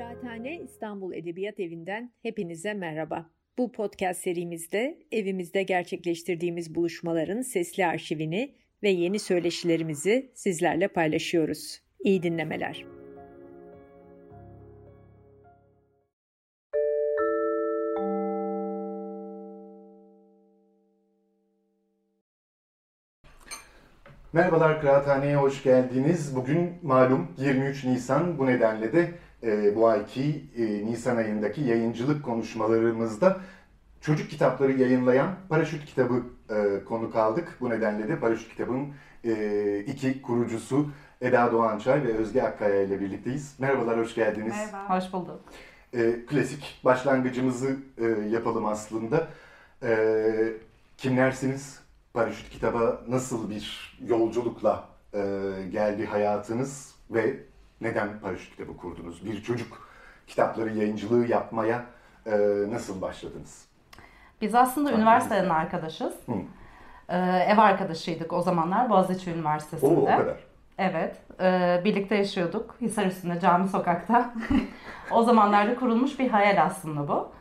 Kıraathane İstanbul Edebiyat Evi'nden hepinize merhaba. Bu podcast serimizde evimizde gerçekleştirdiğimiz buluşmaların sesli arşivini ve yeni söyleşilerimizi sizlerle paylaşıyoruz. İyi dinlemeler. Merhabalar Kıraathane'ye hoş geldiniz. Bugün malum 23 Nisan bu nedenle de e, bu ayki e, Nisan ayındaki yayıncılık konuşmalarımızda çocuk kitapları yayınlayan Paraşüt kitabı e, konuk aldık. Bu nedenle de Paraşüt kitabın e, iki kurucusu Eda Doğançay ve Özge Akkaya ile birlikteyiz. Merhabalar, hoş geldiniz. Merhaba. Hoş bulduk. E, klasik başlangıcımızı e, yapalım aslında. E, kimlersiniz? Paraşüt kitaba nasıl bir yolculukla e, geldi hayatınız ve neden Paraşüt kitabı kurdunuz? Bir çocuk kitapları yayıncılığı yapmaya e, nasıl başladınız? Biz aslında üniversiteden arkadaşız. Hı. Ee, ev arkadaşıydık o zamanlar Boğaziçi Üniversitesi'nde. Oo, o kadar. Evet. E, birlikte yaşıyorduk. Hisar üstünde cami sokakta. o zamanlarda kurulmuş bir hayal aslında bu.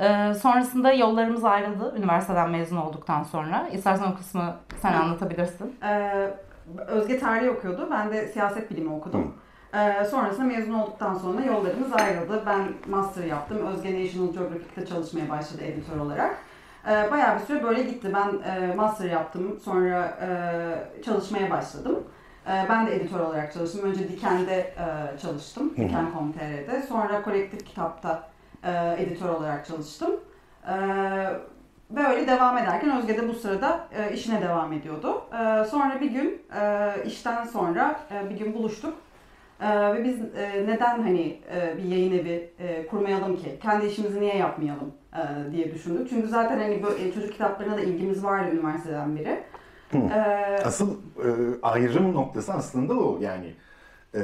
E, sonrasında yollarımız ayrıldı üniversiteden mezun olduktan sonra. İstersen o kısmı sen anlatabilirsin. Ee, Özge tarih okuyordu. Ben de siyaset bilimi okudum. Hı. Ee, sonrasında mezun olduktan sonra yollarımız ayrıldı. Ben master yaptım. Özge National Geographic'te çalışmaya başladı editör olarak. Ee, bayağı bir süre böyle gitti. Ben e, master yaptım. Sonra e, çalışmaya başladım. E, ben de editör olarak çalıştım. Önce Diken'de e, çalıştım. Diken.com.tr'de. Sonra Kolektif Kitap'ta e, editör olarak çalıştım. E, ve öyle devam ederken Özge de bu sırada e, işine devam ediyordu. E, sonra bir gün e, işten sonra e, bir gün buluştuk. Ee, ve biz e, neden hani e, bir yayın evi e, kurmayalım ki? Kendi işimizi niye yapmayalım e, diye düşündük. Çünkü zaten hani böyle çocuk kitaplarına da ilgimiz vardı üniversiteden beri. Ee, Asıl e, ayrım noktası aslında o yani e,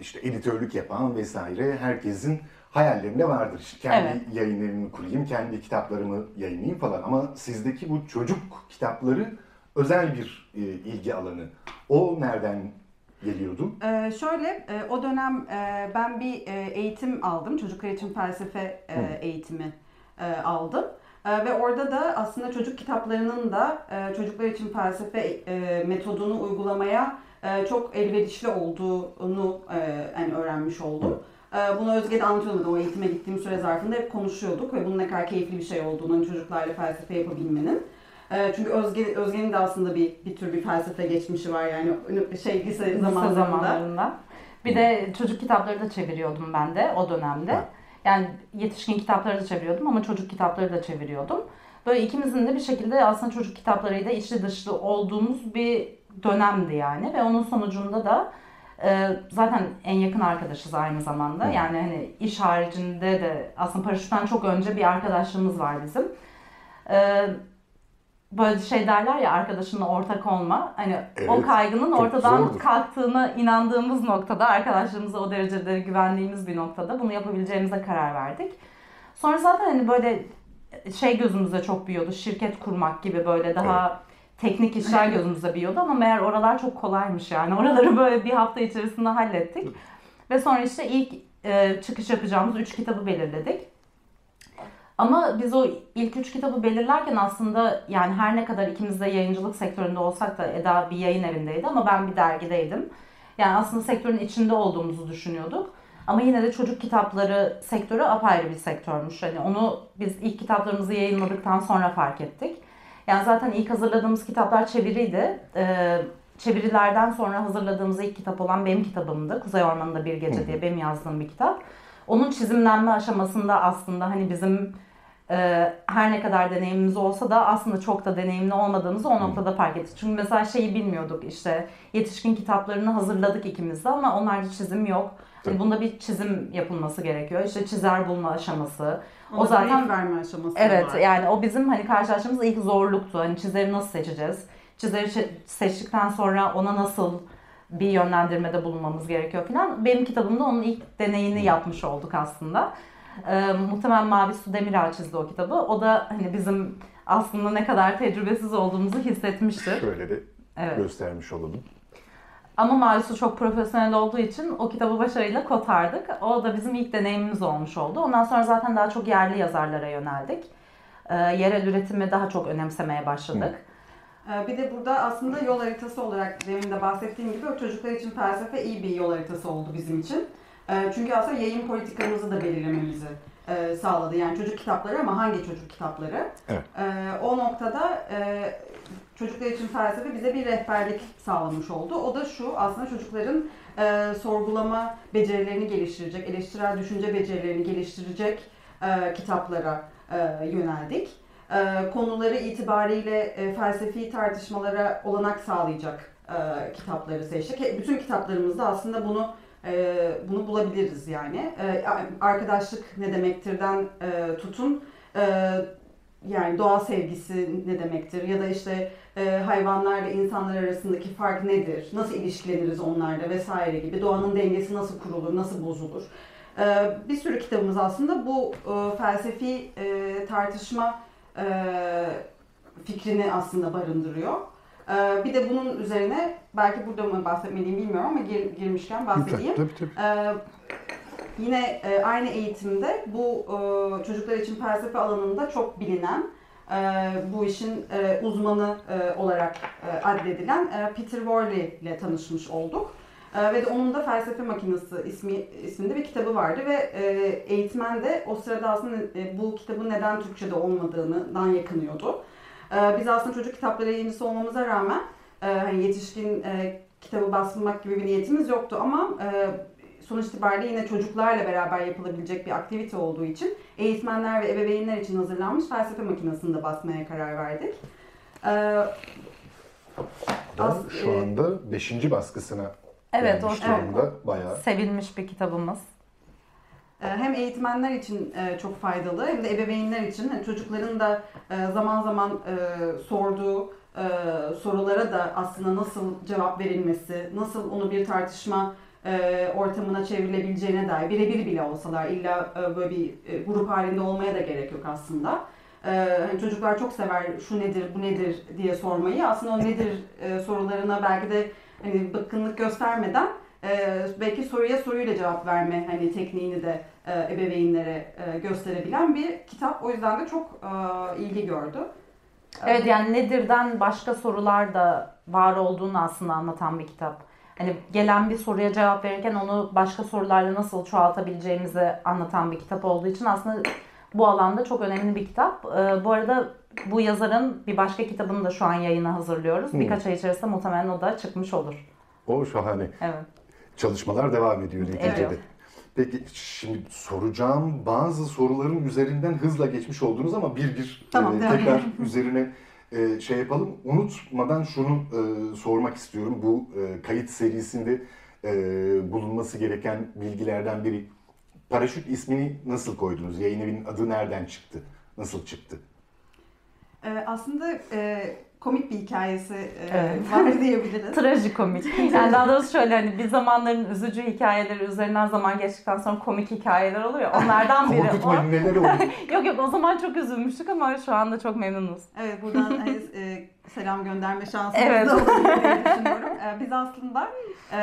işte editörlük yapan vesaire herkesin hayallerinde vardır. İşte kendi evet. yayın evimi kurayım, kendi kitaplarımı yayınlayayım falan. Ama sizdeki bu çocuk kitapları özel bir e, ilgi alanı. O nereden geliyordu? Ee, şöyle, e, o dönem e, ben bir e, eğitim aldım. Çocuklar için felsefe e, eğitimi e, aldım. E, ve orada da aslında çocuk kitaplarının da e, çocuklar için felsefe e, metodunu uygulamaya e, çok elverişli olduğunu e, yani öğrenmiş oldum. Hı. E, bunu Özge'de anlatıyordum. O eğitime gittiğim süre zarfında hep konuşuyorduk ve bunun ne kadar keyifli bir şey olduğunu, hani çocuklarla felsefe yapabilmenin. Ee, çünkü Özge, Özge'nin de aslında bir bir tür bir felsefe geçmişi var yani şey lise, lise zamanlarında. zamanlarında. Bir de çocuk kitapları da çeviriyordum ben de o dönemde. Yani yetişkin kitapları da çeviriyordum ama çocuk kitapları da çeviriyordum. Böyle ikimizin de bir şekilde aslında çocuk kitaplarıyla içli dışlı olduğumuz bir dönemdi yani ve onun sonucunda da e, zaten en yakın arkadaşız aynı zamanda. Yani hani iş haricinde de aslında paraşütten çok önce bir arkadaşlığımız var bizim. E, böyle şey derler ya arkadaşınla ortak olma. Hani evet, o kaygının ortadan zordur. kalktığına inandığımız noktada arkadaşlarımıza o derecede güvendiğimiz bir noktada bunu yapabileceğimize karar verdik. Sonra zaten hani böyle şey gözümüzde çok büyüyordu. Şirket kurmak gibi böyle daha evet. teknik işler gözümüzde büyüyordu ama meğer oralar çok kolaymış yani. Oraları böyle bir hafta içerisinde hallettik. Ve sonra işte ilk e, çıkış yapacağımız üç kitabı belirledik. Ama biz o ilk üç kitabı belirlerken aslında yani her ne kadar ikimiz de yayıncılık sektöründe olsak da Eda bir yayın evindeydi ama ben bir dergideydim. Yani aslında sektörün içinde olduğumuzu düşünüyorduk. Ama yine de çocuk kitapları sektörü apayrı bir sektörmüş. Hani onu biz ilk kitaplarımızı yayınladıktan sonra fark ettik. Yani zaten ilk hazırladığımız kitaplar çeviriydi. Ee, çevirilerden sonra hazırladığımız ilk kitap olan benim kitabımdı. Kuzey Ormanı'nda Bir Gece diye benim yazdığım bir kitap. Onun çizimlenme aşamasında aslında hani bizim e, her ne kadar deneyimimiz olsa da aslında çok da deneyimli olmadığımızı o noktada fark ettik. Çünkü mesela şeyi bilmiyorduk işte yetişkin kitaplarını hazırladık ikimiz de ama onlarda çizim yok. Yani bunda bir çizim yapılması gerekiyor. İşte çizer bulma aşaması. Ona o zaten verme aşaması. Evet var. yani o bizim hani karşılaştığımız ilk zorluktu. Hani çizeri nasıl seçeceğiz? Çizeri seçtikten sonra ona nasıl bir yönlendirmede bulunmamız gerekiyor falan. Benim kitabımda onun ilk deneyini yapmış olduk aslında. E, muhtemelen Mavi Su Demirel çizdi o kitabı. O da hani bizim aslında ne kadar tecrübesiz olduğumuzu hissetmiştir. Şöyle de evet. göstermiş olalım. Ama Marisu çok profesyonel olduğu için o kitabı başarıyla kotardık. O da bizim ilk deneyimimiz olmuş oldu. Ondan sonra zaten daha çok yerli yazarlara yöneldik. Ee, yerel üretimi daha çok önemsemeye başladık. Ee, Bir de burada aslında yol haritası olarak demin de bahsettiğim gibi o çocuklar için felsefe iyi bir yol haritası oldu bizim için. Ee, Çünkü aslında yayın politikamızı da belirlememizi e, sağladı. Yani çocuk kitapları ama hangi çocuk kitapları? Evet. Ee, O noktada e, çocuklar için felsefe bize bir rehberlik sağlamış oldu. O da şu aslında çocukların e, sorgulama becerilerini geliştirecek, eleştirel düşünce becerilerini geliştirecek kitaplara yöneldik e, konuları itibariyle e, felsefi tartışmalara olanak sağlayacak e, kitapları seçtik. Bütün kitaplarımızda aslında bunu bunu bulabiliriz yani. Arkadaşlık ne demektirden e, tutun yani doğa sevgisi ne demektir ya da işte e, hayvanlarla insanlar arasındaki fark nedir, nasıl ilişkileniriz onlarla vesaire gibi doğanın dengesi nasıl kurulur, nasıl bozulur. Bir sürü kitabımız aslında bu felsefi e, tartışma fikrini aslında barındırıyor. E, bir de bunun üzerine belki burada mı bahsetmeliyim bilmiyorum ama gir- girmişken bahsedeyim. Tabii tabii. Ee, yine e, aynı eğitimde bu e, çocuklar için felsefe alanında çok bilinen, e, bu işin uzmanı olarak addedilen Peter Worley ile tanışmış olduk. E, ve de onun da Felsefe Makinesi ismi isminde bir kitabı vardı ve e, eğitmen de o sırada aslında e, bu kitabın neden Türkçe'de olmadığından yakınıyordu. E, biz aslında çocuk kitapları yayıncısı olmamıza rağmen e, hani yetişkin e, kitabı basmak gibi bir niyetimiz yoktu ama e, sonuç itibariyle yine çocuklarla beraber yapılabilecek bir aktivite olduğu için eğitmenler ve ebeveynler için hazırlanmış felsefe makinesini de basmaya karar verdik. E, Da As- şu e, anda 5. baskısına Evet, o çok. Bayağı. sevilmiş bir kitabımız. Ee, hem eğitmenler için e, çok faydalı hem de ebeveynler için hani çocukların da e, zaman zaman e, sorduğu sorulara da aslında nasıl cevap verilmesi, nasıl onu bir tartışma ortamına çevrilebileceğine dair birebir bile olsalar illa böyle bir grup halinde olmaya da gerek yok aslında. Hani çocuklar çok sever şu nedir bu nedir diye sormayı aslında o nedir sorularına belki de hani bıkkınlık göstermeden ee, belki soruya soruyla cevap verme hani tekniğini de e, ebeveynlere e, gösterebilen bir kitap. O yüzden de çok e, ilgi gördü. Evet yani nedirden başka sorular da var olduğunu aslında anlatan bir kitap. Hani gelen bir soruya cevap verirken onu başka sorularla nasıl çoğaltabileceğimizi anlatan bir kitap olduğu için aslında bu alanda çok önemli bir kitap. Ee, bu arada bu yazarın bir başka kitabını da şu an yayına hazırlıyoruz. Hmm. Birkaç ay içerisinde muhtemelen o da çıkmış olur. O şahane. Evet. Çalışmalar devam ediyor neticede. Evet. Peki şimdi soracağım bazı soruların üzerinden hızla geçmiş oldunuz ama bir bir Tamam, e, devam tekrar üzerine e, şey yapalım. Unutmadan şunu e, sormak istiyorum. Bu e, kayıt serisinde e, bulunması gereken bilgilerden biri. Paraşüt ismini nasıl koydunuz? Yayın evinin adı nereden çıktı? Nasıl çıktı? E, aslında e, komik bir hikayesi e, Evet. var diyebiliriz. Trajikomik. Yani daha doğrusu şöyle hani bir zamanların üzücü hikayeleri üzerinden zaman geçtikten sonra komik hikayeler oluyor. Onlardan biri o. Korkutmayın neler oldu? Yok yok o zaman çok üzülmüştük ama şu anda çok memnunuz. Evet buradan hani, e, selam gönderme şansımız Evet. da olabilir diye düşünüyorum. E, biz aslında e,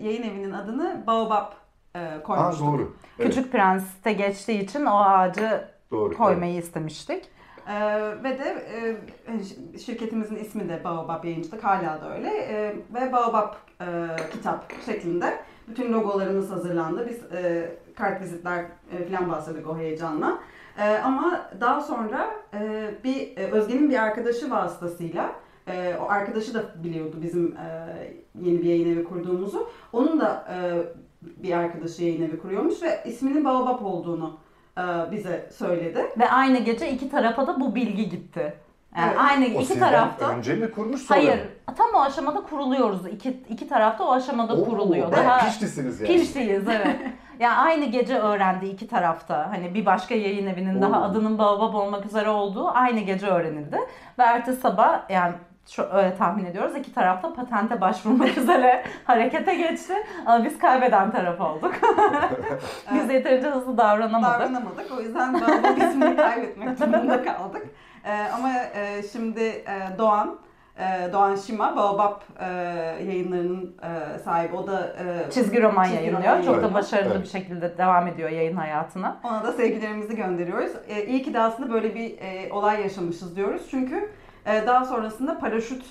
yayın evinin adını Baobab e, Aa koymuştuk. doğru. Evet, Küçük Prens'te geçtiği için o ağacı doğru. koymayı istemiştik. Ee, ve de e, ş- şirketimizin ismi de Baobab Yayıncılık hala da öyle Ee, ve Baobab e, kitap şeklinde bütün logolarımız hazırlandı. Biz e, kartvizitler e, falan bastırdık o heyecanla. E, ama daha sonra e, bir e, Özge'nin bir arkadaşı vasıtasıyla e, o arkadaşı da biliyordu bizim e, yeni bir yayın evi kurduğumuzu. Onun da e, bir arkadaşı yayın evi kuruyormuş ve isminin Baobab olduğunu e, bize söyledi. Ve aynı gece iki tarafa da bu bilgi gitti. Yani Evet. aynı O iki tarafta. önce mi kurmuş sonra Hayır, mı? tam o aşamada kuruluyoruz. İki, iki tarafta o aşamada Oo, kuruluyor. Daha piştisiniz yani. Piştiyiz evet. Yani aynı gece öğrendi iki tarafta. Hani bir başka yayın evinin daha Oo. adının Baobab olmak üzere olduğu aynı gece öğrenildi. Ve ertesi sabah yani şu öyle tahmin ediyoruz iki tarafta patente başvurmak üzere harekete geçti. Ama biz kaybeden taraf olduk. biz yeterince hızlı davranamadık. davranamadık. O yüzden Baobab ismini kaybetmek durumunda kaldık. Ee, ama e, şimdi e, Doğan e, Doğan Şima, Baobab e, yayınlarının e, sahibi. O da e, Çizgi roman çizgi yayınlıyor. roman Çok da başarılı Evet. bir şekilde devam ediyor yayın hayatına. Ona da sevgilerimizi gönderiyoruz. E, iyi ki de aslında böyle bir e, olay yaşamışız diyoruz. Çünkü e, daha sonrasında paraşüt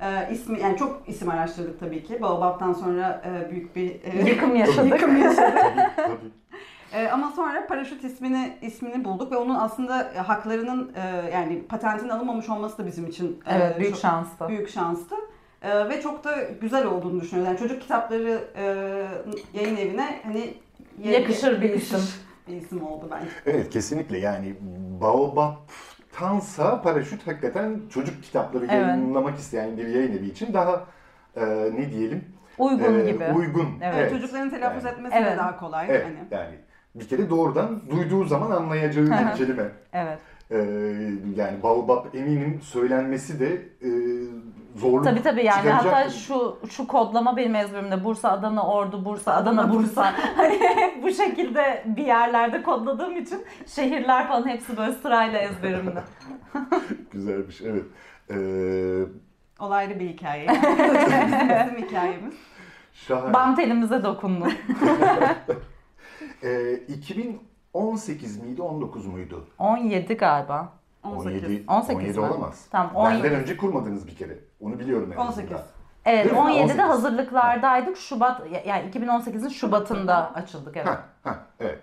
e, ismi, yani çok isim araştırdık tabii ki. Baobab'dan sonra e, büyük bir e, Yıkım yaşadık. yıkım yaşadık. Tabii, tabii. E, ama sonra paraşüt ismini ismini bulduk ve onun aslında haklarının e, yani patentin alınmamış olması da bizim için e, Evet büyük çok- şanstı. büyük şanstı. E, ve çok da güzel olduğunu düşünüyorum. Yani çocuk kitapları e, yayın evine hani Yakışır bir isim. bir isim oldu bence. Evet kesinlikle yani Baobab'tansa paraşüt hakikaten çocuk kitapları Evet. yayınlamak isteyen bir yayın evi için daha e, ne diyelim Uygun e, gibi. uygun. Evet, Çocukların telaffuz Yani- etmesi Evet. de daha kolay. Evet Hani. yani bir kere doğrudan duyduğu zaman anlayacağı bir kelime. Evet. Ee, yani Baobab eminim söylenmesi de e, zorluk Tabii tabii yani hatta şu şu kodlama benim ezberimde Bursa, Adana, Ordu, Bursa, Adana, Bursa. hani hep bu şekilde bir yerlerde kodladığım için şehirler falan hepsi böyle sırayla ezberimde. Güzelmiş evet. Ee, Olaylı bir hikaye. Bizim hikayemiz. şahane. Bam telimize dokundu. Ee, 2018 miydi 19 muydu? 17 galiba. 18. 17, 18 17 mi? olamaz. Tamam, 17. Benden önce kurmadınız bir kere. Onu biliyorum en 18. azından. Evet Değil mi? 17'de 18. hazırlıklardaydık. Şubat yani 2018'in Şubat'ında açıldık evet. Ha, ha, evet.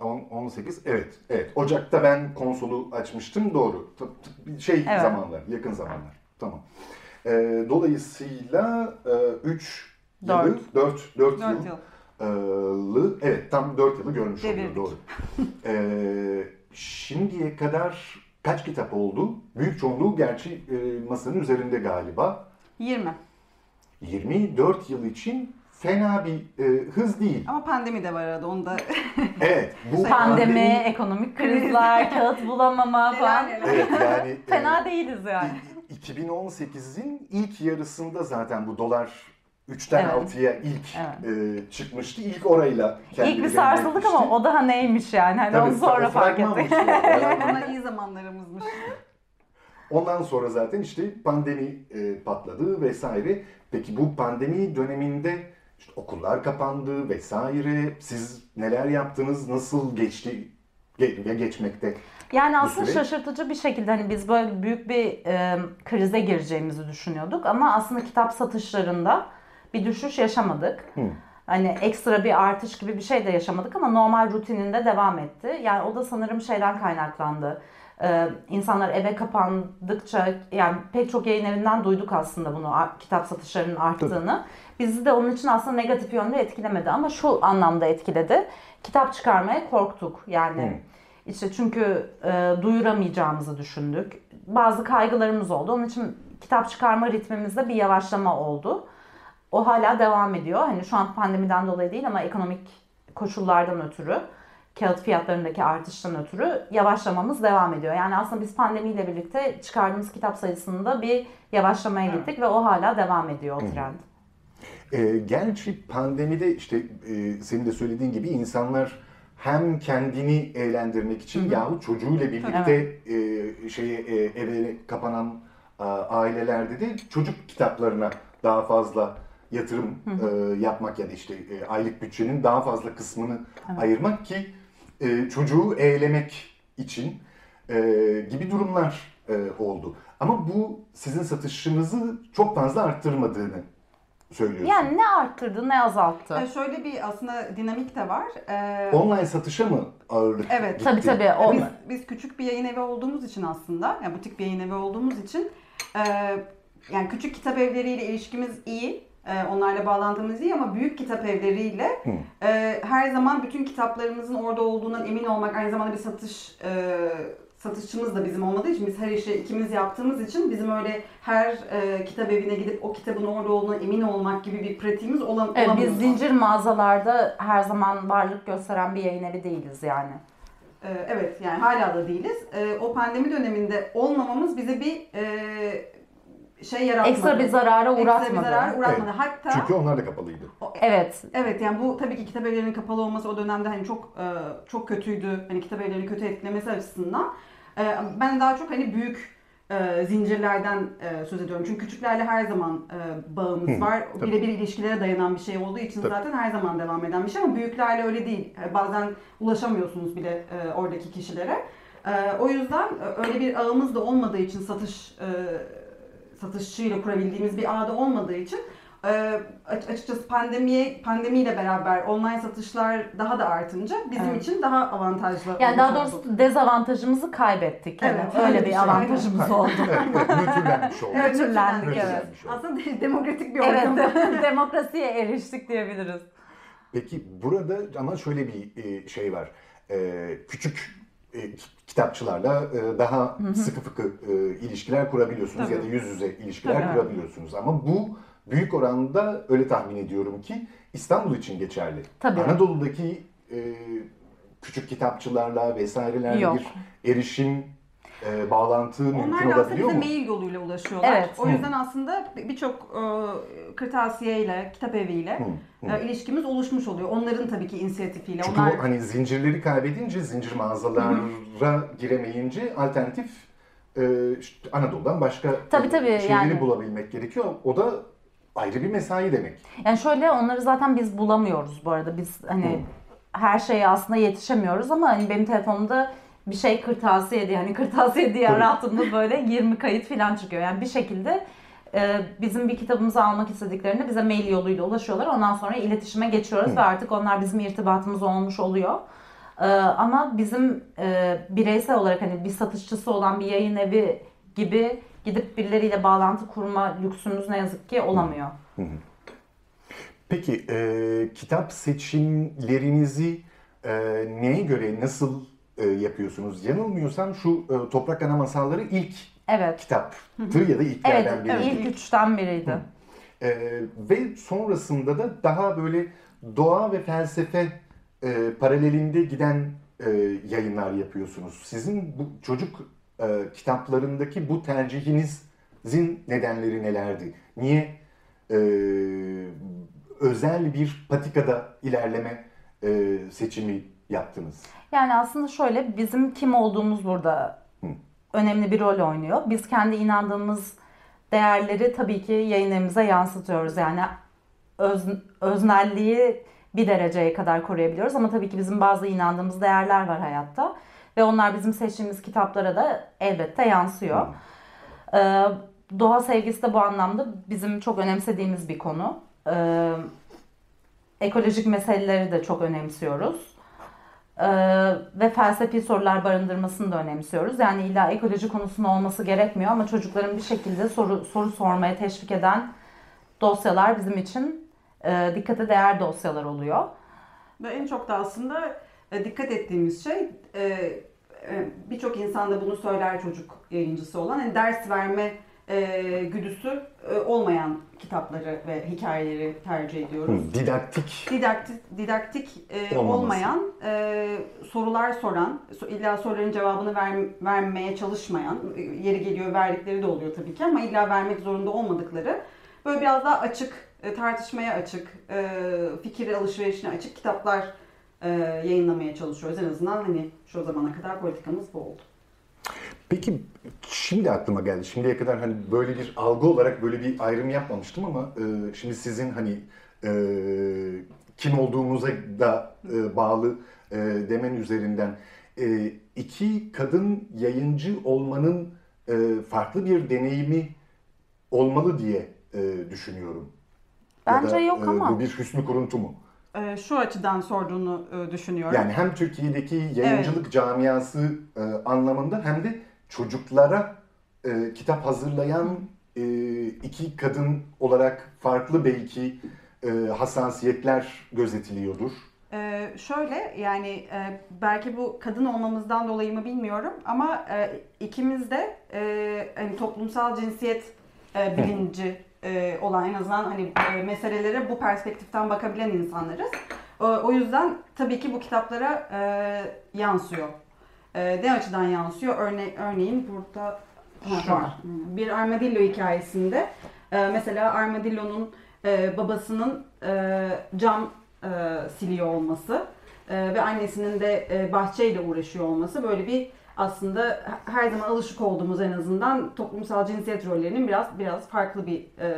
On- 18 evet evet Ocak'ta ben konsolu açmıştım doğru şey Evet. zamanlar yakın zamanlar tamam Ee, dolayısıyla 3 Dört. yılı 4 4 4 yıl yıl. yılı evet tam 4 yılı görmüş oluyor doğru. Ee, şimdiye kadar kaç kitap oldu? Büyük çoğunluğu gerçi e, masanın üzerinde galiba. 20. 24 yıl için fena bir e, hız değil. Ama pandemi de var arada onu da. Evet. Bu Pandemi, pandemi- ekonomik krizler, kağıt bulamama falan. Evet yani e, Fena değiliz yani. 2018'in ilk yarısında zaten bu dolar 3'ten Evet. 6'ya ilk e, çıkmıştı. İlk orayla kendini İlk bir sarsıldık ama o daha neymiş yani. Hani Tabii, onu sonra fark ettik. Onlar iyi zamanlarımızmış. Ondan sonra zaten işte pandemi e, patladı vesaire. Peki bu pandemi döneminde işte okullar kapandı vesaire. Siz neler yaptınız? Nasıl geçti? Ge- ve geçmekte. Yani aslında süreç. şaşırtıcı bir şekilde hani biz böyle büyük bir e, krize gireceğimizi düşünüyorduk ama aslında kitap satışlarında bir düşüş yaşamadık. Hani ekstra bir artış gibi bir şey de yaşamadık ama normal rutininde devam etti. Yani o da sanırım şeyden kaynaklandı. Ee, insanlar eve kapandıkça yani pek çok yayın evinden duyduk aslında bunu kitap satışlarının arttığını. Bizi de onun için aslında negatif yönde etkilemedi ama şu anlamda etkiledi. Kitap çıkarmaya korktuk. Yani işte çünkü e, duyuramayacağımızı düşündük. Bazı kaygılarımız oldu. Onun için kitap çıkarma ritmimizde bir yavaşlama oldu. O hala devam ediyor. Hani şu an pandemiden dolayı değil ama ekonomik koşullardan ötürü, kağıt fiyatlarındaki artıştan ötürü yavaşlamamız devam ediyor. Yani aslında biz pandemiyle birlikte çıkardığımız kitap sayısında bir yavaşlamaya gittik ve o hala devam ediyor o trend. E, gerçi pandemide işte e, senin de söylediğin gibi insanlar hem kendini eğlendirmek için yahut çocuğuyla birlikte e, şeye e, eve kapanan a, ailelerde de çocuk kitaplarına daha fazla yatırım e, yapmak ya da işte e, aylık bütçenin daha fazla kısmını ayırmak ki e, çocuğu eğlemek için e, gibi durumlar e, oldu. Ama bu sizin satışınızı çok fazla arttırmadığını söylüyorsun. Yani ne arttırdı ne azalttı. Yani şöyle bir aslında dinamik de var. Ee, Online satışa mı ağırlık Evet. gitti? Tabii tabii. O, biz, biz küçük bir yayın evi olduğumuz için aslında, yani butik bir yayın evi olduğumuz için e, yani küçük kitap evleriyle ilişkimiz iyi. E, onlarla bağlantımız iyi ama büyük kitap evleriyle e, her zaman bütün kitaplarımızın orada olduğundan emin olmak aynı zamanda bir satış e, satışçımız da bizim olmadığı için biz her işi ikimiz yaptığımız için bizim öyle her e, kitap evine gidip o kitabın orada olduğuna emin olmak gibi bir pratiğimiz olan, Evet, olamıyor. biz zincir mağazalarda her zaman varlık gösteren bir yayın evi değiliz yani. Ee, Evet yani hala da değiliz. Ee, O pandemi döneminde olmamamız bize bir e, şey yaratmadı. Ekstra bir zarara Ekstra bir uğratmadı. zarar uğratmadı. Evet. Hatta Çünkü onlar da kapalıydı. Evet. evet yani bu tabii ki kitap evlerinin kapalı olması o dönemde hani çok e, çok kötüydü. Hani kitap evlerini kötü etkilemesi açısından. E, Ben daha çok hani büyük e, zincirlerden e, söz ediyorum. Çünkü küçüklerle her zaman e, bağımız Hı, var. Birebir ilişkilere dayanan bir şey olduğu için Tabii. zaten her zaman devam eden bir şey ama büyüklerle öyle değil. E, bazen ulaşamıyorsunuz bile e, oradaki kişilere. E, o yüzden e, öyle bir ağımız da olmadığı için satış e, satışçıyla kurabildiğimiz bir ağda olmadığı için e, aç- açıkçası pandemiye pandemiyle beraber online satışlar daha da artınca bizim Evet. için daha avantajlı. Yani daha doğrusu dezavantajımızı kaybettik. Yani Evet, öyle öyle bir şey. avantajımız oldu. Evet, nötrlenmiş oldu. Evet, nötrlendik, evet. Aslında demokratik bir evet, ortam. de- demokrasiye eriştik diyebiliriz. Peki burada ama şöyle bir e, şey var. E, Küçük e, kitapçılarla e, daha sıkı fıkı e, ilişkiler kurabiliyorsunuz ya da yüz yüze ilişkiler Tabii. kurabiliyorsunuz. Ama bu büyük oranda öyle tahmin ediyorum ki İstanbul için geçerli. Tabii. Anadolu'daki e, küçük kitapçılarla vesairelerle Yok. bir erişim, e, bağlantı mümkün Onlar da aslında olabiliyor bize mu? mail yoluyla ulaşıyorlar. Evet. O yüzden aslında bir- birçok e, kırtasiyeyle, kitap eviyle Hı, hı. e, ilişkimiz oluşmuş oluyor. Onların tabii ki inisiyatifiyle. Çünkü Onlar o hani zincirleri kaybedince, zincir mağazalara giremeyince alternatif e, işte Anadolu'dan başka Tabii, e, tabii, şeyleri yani. bulabilmek gerekiyor. O da ayrı bir mesai demek. Yani şöyle onları zaten biz bulamıyoruz bu arada. Biz hani her şeye aslında yetişemiyoruz ama hani benim telefonumda bir şey kırtasiye diye hani kırtasiye diye arattığımda böyle 20 kayıt falan çıkıyor. Yani bir şekilde e, bizim bir kitabımızı almak istediklerinde bize mail yoluyla ulaşıyorlar. Ondan sonra iletişime geçiyoruz Hı. ve artık onlar bizim irtibatımız olmuş oluyor. E, ama bizim e, bireysel olarak hani bir satışçısı olan bir yayın evi gibi gidip birileriyle bağlantı kurma lüksümüz ne yazık ki olamıyor. Peki e, kitap seçimlerinizi e, neye göre nasıl e, yapıyorsunuz? Yanılmıyorsam şu e, Toprak Ana Masalları ilk Evet. kitaptı ya da Evet, ilklerden biriydi. ilk üçten biriydi. Ee, ve sonrasında da daha böyle doğa ve felsefe e, paralelinde giden e, yayınlar yapıyorsunuz. Sizin bu çocuk e, kitaplarındaki bu tercihinizin nedenleri nelerdi? Niye e, özel bir patikada ilerleme e, seçimi yaptınız? Yani aslında şöyle bizim kim olduğumuz burada önemli bir rol oynuyor. Biz kendi inandığımız değerleri tabii ki yayınlarımıza yansıtıyoruz. Yani öz, öznelliği bir dereceye kadar koruyabiliyoruz ama tabii ki bizim bazı inandığımız değerler var hayatta ve onlar bizim seçtiğimiz kitaplara da elbette yansıyor. Ee, doğa sevgisi de bu anlamda bizim çok önemsediğimiz bir konu. Ee, ekolojik meseleleri de çok önemsiyoruz. Ee, ve felsefi sorular barındırmasını da önemsiyoruz. Yani illa ekoloji konusunun olması gerekmiyor ama çocukların bir şekilde soru soru sormaya teşvik eden dosyalar bizim için e, dikkate değer dosyalar oluyor. Ve en çok da aslında e, dikkat ettiğimiz şey e, e, birçok insan da bunu söyler çocuk yayıncısı olan hani ders verme e, güdüsü e, olmayan kitapları ve hikayeleri tercih ediyoruz. Didaktik. Didaktik, didaktik e, Olmaması. olmayan, e, sorular soran, so- illa soruların cevabını ver, vermeye çalışmayan, e, yeri geliyor verdikleri de oluyor tabii ki ama illa vermek zorunda olmadıkları, böyle biraz daha açık, e, tartışmaya açık, e, fikir alışverişine açık kitaplar e, yayınlamaya çalışıyoruz. En azından hani şu zamana kadar politikamız bu oldu. Peki şimdi aklıma geldi. Şimdiye kadar hani böyle bir algı olarak böyle bir ayrım yapmamıştım ama e, şimdi sizin hani e, kim olduğumuza da e, bağlı e, demen üzerinden e, iki kadın yayıncı olmanın e, farklı bir deneyimi olmalı diye e, düşünüyorum. Ya Bence da, yok e, ama. Bu bir hüsnü kuruntu mu? E, şu açıdan sorduğunu e, düşünüyorum. Yani hem Türkiye'deki yayıncılık camiası e, anlamında hem de çocuklara kitap hazırlayan iki kadın olarak farklı belki hassasiyetler gözetiliyordur. Ee, şöyle yani e, belki bu kadın olmamızdan dolayı mı bilmiyorum ama e, ikimiz de e, hani toplumsal cinsiyet e, bilinci e, olan en azından hani e, meselelere bu perspektiften bakabilen insanlarız. O, o yüzden tabii ki bu kitaplara e, yansıyor. E, ne açıdan yansıyor? Örne örneğin burada var. Bir armadillo hikayesinde e, mesela armadillo'nun e, babasının e, cam e, siliyor olması e, ve annesinin de e, bahçeyle uğraşıyor olması böyle bir aslında her zaman alışık olduğumuz en azından toplumsal cinsiyet rollerinin biraz biraz farklı bir e,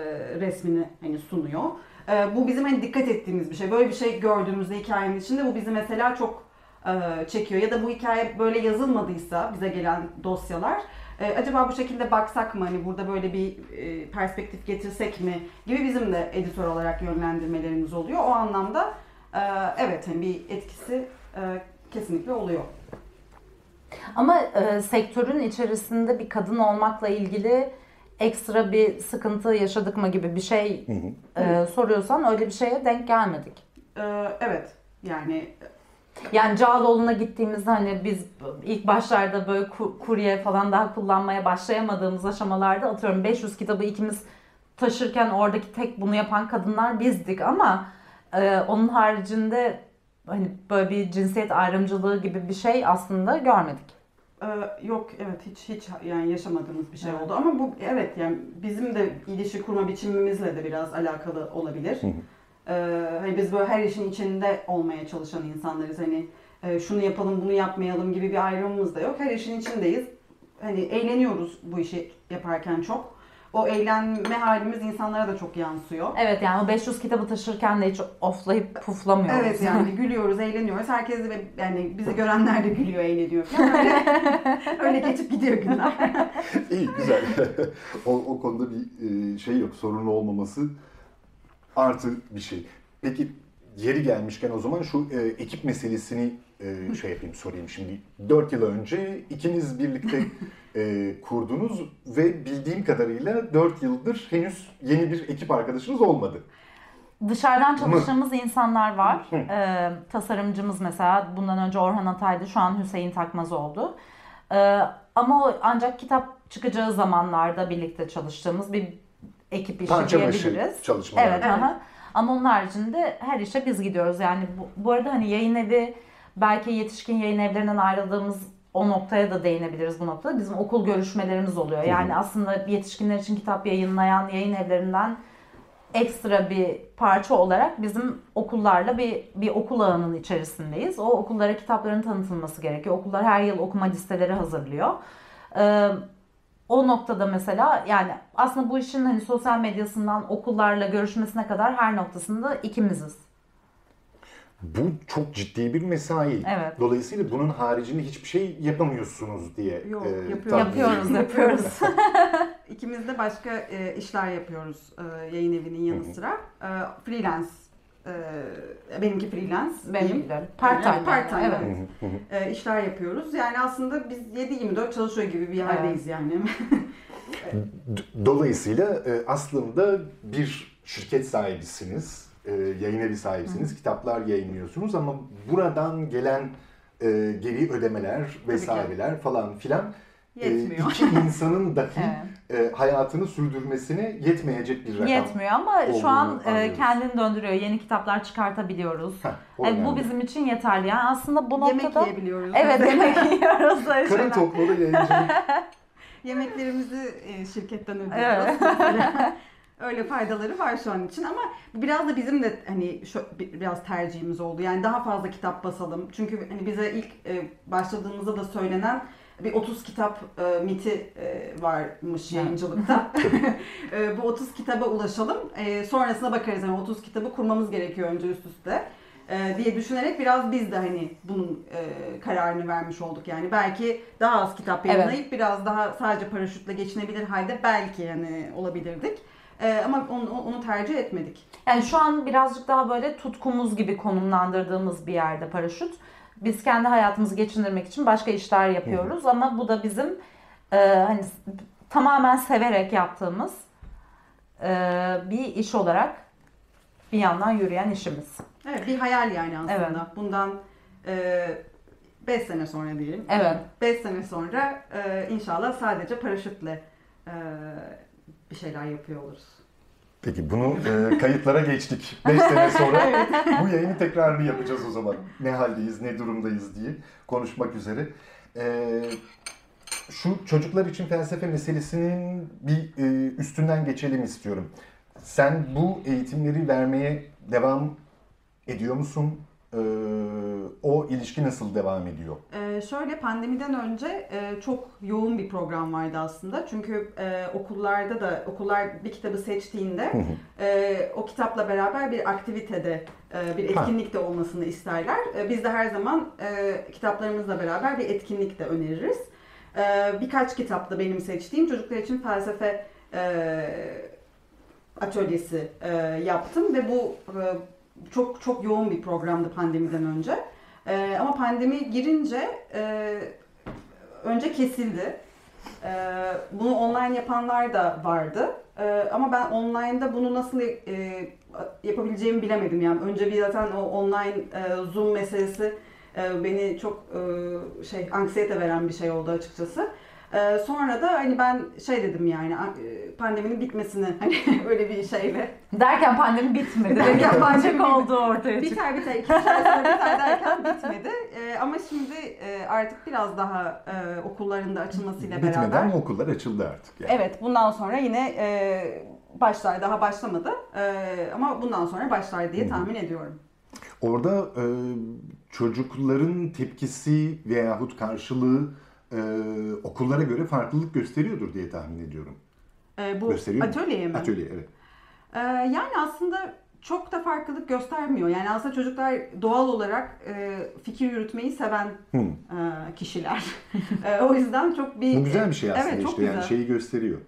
resmini hani sunuyor. E, bu bizim hani dikkat ettiğimiz bir şey. Böyle bir şey gördüğümüzde hikayenin içinde bu bizi mesela çok e, çekiyor. Ya da bu hikaye böyle yazılmadıysa bize gelen dosyalar e, acaba bu şekilde baksak mı hani burada böyle bir e, perspektif getirsek mi gibi bizim de editör olarak yönlendirmelerimiz oluyor. O anlamda e, evet hani bir etkisi e, kesinlikle oluyor. Ama e, sektörün içerisinde bir kadın olmakla ilgili ekstra bir sıkıntı yaşadık mı gibi bir şey e, soruyorsan öyle bir şeye denk gelmedik. E, evet yani Yani Cağaloğlu'na gittiğimizde hani biz ilk başlarda böyle ku- kurye falan daha kullanmaya başlayamadığımız aşamalarda atıyorum 500 kitabı ikimiz taşırken oradaki tek bunu yapan kadınlar bizdik ama e, onun haricinde hani böyle bir cinsiyet ayrımcılığı gibi bir şey aslında görmedik. Ee, yok evet hiç hiç yani yaşamadığımız bir şey Evet. oldu ama bu evet yani bizim de ilişki kurma biçimimizle de biraz alakalı olabilir. Ee, hani biz böyle her işin içinde olmaya çalışan insanlarız hani e, şunu yapalım bunu yapmayalım gibi bir ayrımımız da yok. Her işin içindeyiz. Hani eğleniyoruz bu işi yaparken çok. O eğlenme halimiz insanlara da çok yansıyor. Evet yani o 500 kitabı taşırken de hiç oflayıp puflamıyoruz. Evet yani gülüyoruz, eğleniyoruz. Herkes de yani bizi görenler de gülüyor, eğleniyor falan. Öyle, öyle geçip gidiyor günler. İyi güzel. o, o konuda bir e, şey yok. Sorun olmaması artı bir şey. Peki yeri gelmişken o zaman şu e, ekip meselesini e, şey yapayım sorayım şimdi. 4 yıl önce ikiniz birlikte e, kurdunuz ve bildiğim kadarıyla 4 yıldır henüz yeni bir ekip arkadaşınız olmadı. Dışarıdan çalıştığımız insanlar var. Ee, tasarımcımız mesela bundan önce Orhan Atay'dı. Şu an Hüseyin Takmaz oldu. Ee, ama o ancak kitap çıkacağı zamanlarda birlikte çalıştığımız bir ekip işi Parça diyebiliriz. çalışmalar. Evet, Evet. aha. Ama onun haricinde her işe biz gidiyoruz. Yani bu, bu arada hani yayın evi belki yetişkin yayın evlerinden ayrıldığımız o noktaya da değinebiliriz bu noktada. Bizim okul görüşmelerimiz oluyor. Yani aslında yetişkinler için kitap yayınlayan yayın evlerinden ekstra bir parça olarak bizim okullarla bir bir okul ağının içerisindeyiz. O okullara kitapların tanıtılması gerekiyor. Okullar her yıl okuma listeleri hazırlıyor. Ee, o noktada mesela yani aslında bu işin hani sosyal medyasından okullarla görüşmesine kadar her noktasında ikimiziz. Bu çok ciddi bir mesai. Evet. Dolayısıyla bunun haricinde hiçbir şey yapamıyorsunuz diye. Yok, e, yapıyoruz. Yapıyoruz, yapıyoruz. İkimiz de başka e, işler yapıyoruz e, yayın evinin yanı sıra. E, freelance, e, benimki freelance Benim de. Part time. Yani part time, Evet. evet. E, işler yapıyoruz. Yani aslında biz 7-24 çalışıyor gibi bir yerdeyiz yani. D- Dolayısıyla e, aslında bir şirket sahibisiniz, e, yayın evi sahibisiniz, kitaplar yayınlıyorsunuz ama buradan gelen e, geri ödemeler vesaireler falan filan e, Yetmiyor. iki insanın dahi Evet. e, hayatını sürdürmesine yetmeyecek bir rakam. Yetmiyor ama şu an e, kendini döndürüyor. Yeni kitaplar çıkartabiliyoruz. Heh, Yani bu bizim için yeterli. Yani aslında bu Yemek noktada yiyebiliyoruz. Evet yemek yiyoruz. Karın tokluğu yayıncılık Yemeklerimizi e, şirketten ödüyoruz. Evet. Öyle faydaları var şu an için ama biraz da bizim de hani şu, bi- biraz tercihimiz oldu. Yani daha fazla kitap basalım. Çünkü hani bize ilk e, başladığımızda da söylenen bir 30 kitap e, miti e, varmış yayıncılıkta. E, bu 30 kitaba ulaşalım. E, sonrasına bakarız. Yani 30 kitabı kurmamız gerekiyor önce üst üste. e, diye düşünerek biraz biz de hani bunun e, kararını vermiş olduk. Yani belki daha az kitap Evet. yayınlayıp biraz daha sadece paraşütle geçinebilir halde belki yani olabilirdik. E, ama onu, onu tercih etmedik. Yani şu an birazcık daha böyle tutkumuz gibi konumlandırdığımız bir yerde paraşüt. Biz kendi hayatımızı geçindirmek için başka işler yapıyoruz ama bu da bizim e, hani tamamen severek yaptığımız e, bir iş olarak bir yandan yürüyen işimiz. Evet bir hayal yani aslında. Evet. Bundan 5 sene sonra diyelim. Evet. 5 sene sonra e, inşallah sadece paraşütle e, bir şeyler yapıyor oluruz. Peki bunu e, kayıtlara geçtik. 5 sene sonra bu yayını tekrarını yapacağız o zaman. Ne haldeyiz, ne durumdayız diye konuşmak üzere. E, şu çocuklar için felsefe meselesinin bir e, üstünden geçelim istiyorum. Sen bu eğitimleri vermeye devam ediyor musun? E, o ilişki nasıl devam ediyor? Ee, şöyle pandemiden önce e, çok yoğun bir program vardı aslında. Çünkü e, okullarda da okullar bir kitabı seçtiğinde e, o kitapla beraber bir aktivitede, e, bir etkinlik de olmasını isterler. E, biz de her zaman e, kitaplarımızla beraber bir etkinlik de öneririz. E, birkaç kitapta benim seçtiğim çocuklar için felsefe e, atölyesi e, yaptım ve bu e, çok çok yoğun bir programdı pandemiden önce. E, ama pandemi girince e, önce kesildi. E, bunu online yapanlar da vardı. E, ama ben online'da bunu nasıl e, yapabileceğimi bilemedim. Yani önce bir zaten o online e, Zoom meselesi e, beni çok e, şey anksiyete veren bir şey oldu açıkçası. Ee, sonra da hani ben şey dedim yani e, pandeminin bitmesini hani öyle bir şeyle. Derken pandemi bitmedi. Derken pandemi oldu ortaya çıktı. Biter biter iki sonra biter derken bitmedi. Ee, ama şimdi e, artık biraz daha e, okulların da açılmasıyla beraber. Bitmeden okullar açıldı artık. Yani. Evet bundan sonra yine e, başlar daha başlamadı. E, ama bundan sonra başlar diye tahmin ediyorum. Orada e, çocukların tepkisi veyahut karşılığı e, okullara göre farklılık gösteriyordur diye tahmin ediyorum. E, bu Gösteriyor atölyeye mi? Atölye evet. Ee, yani aslında çok da farklılık göstermiyor. Yani aslında çocuklar doğal olarak e, fikir yürütmeyi seven Hı. e, kişiler. E, o yüzden çok bir... Bu güzel bir şey aslında Evet, çok işte yani güzel. şeyi gösteriyor.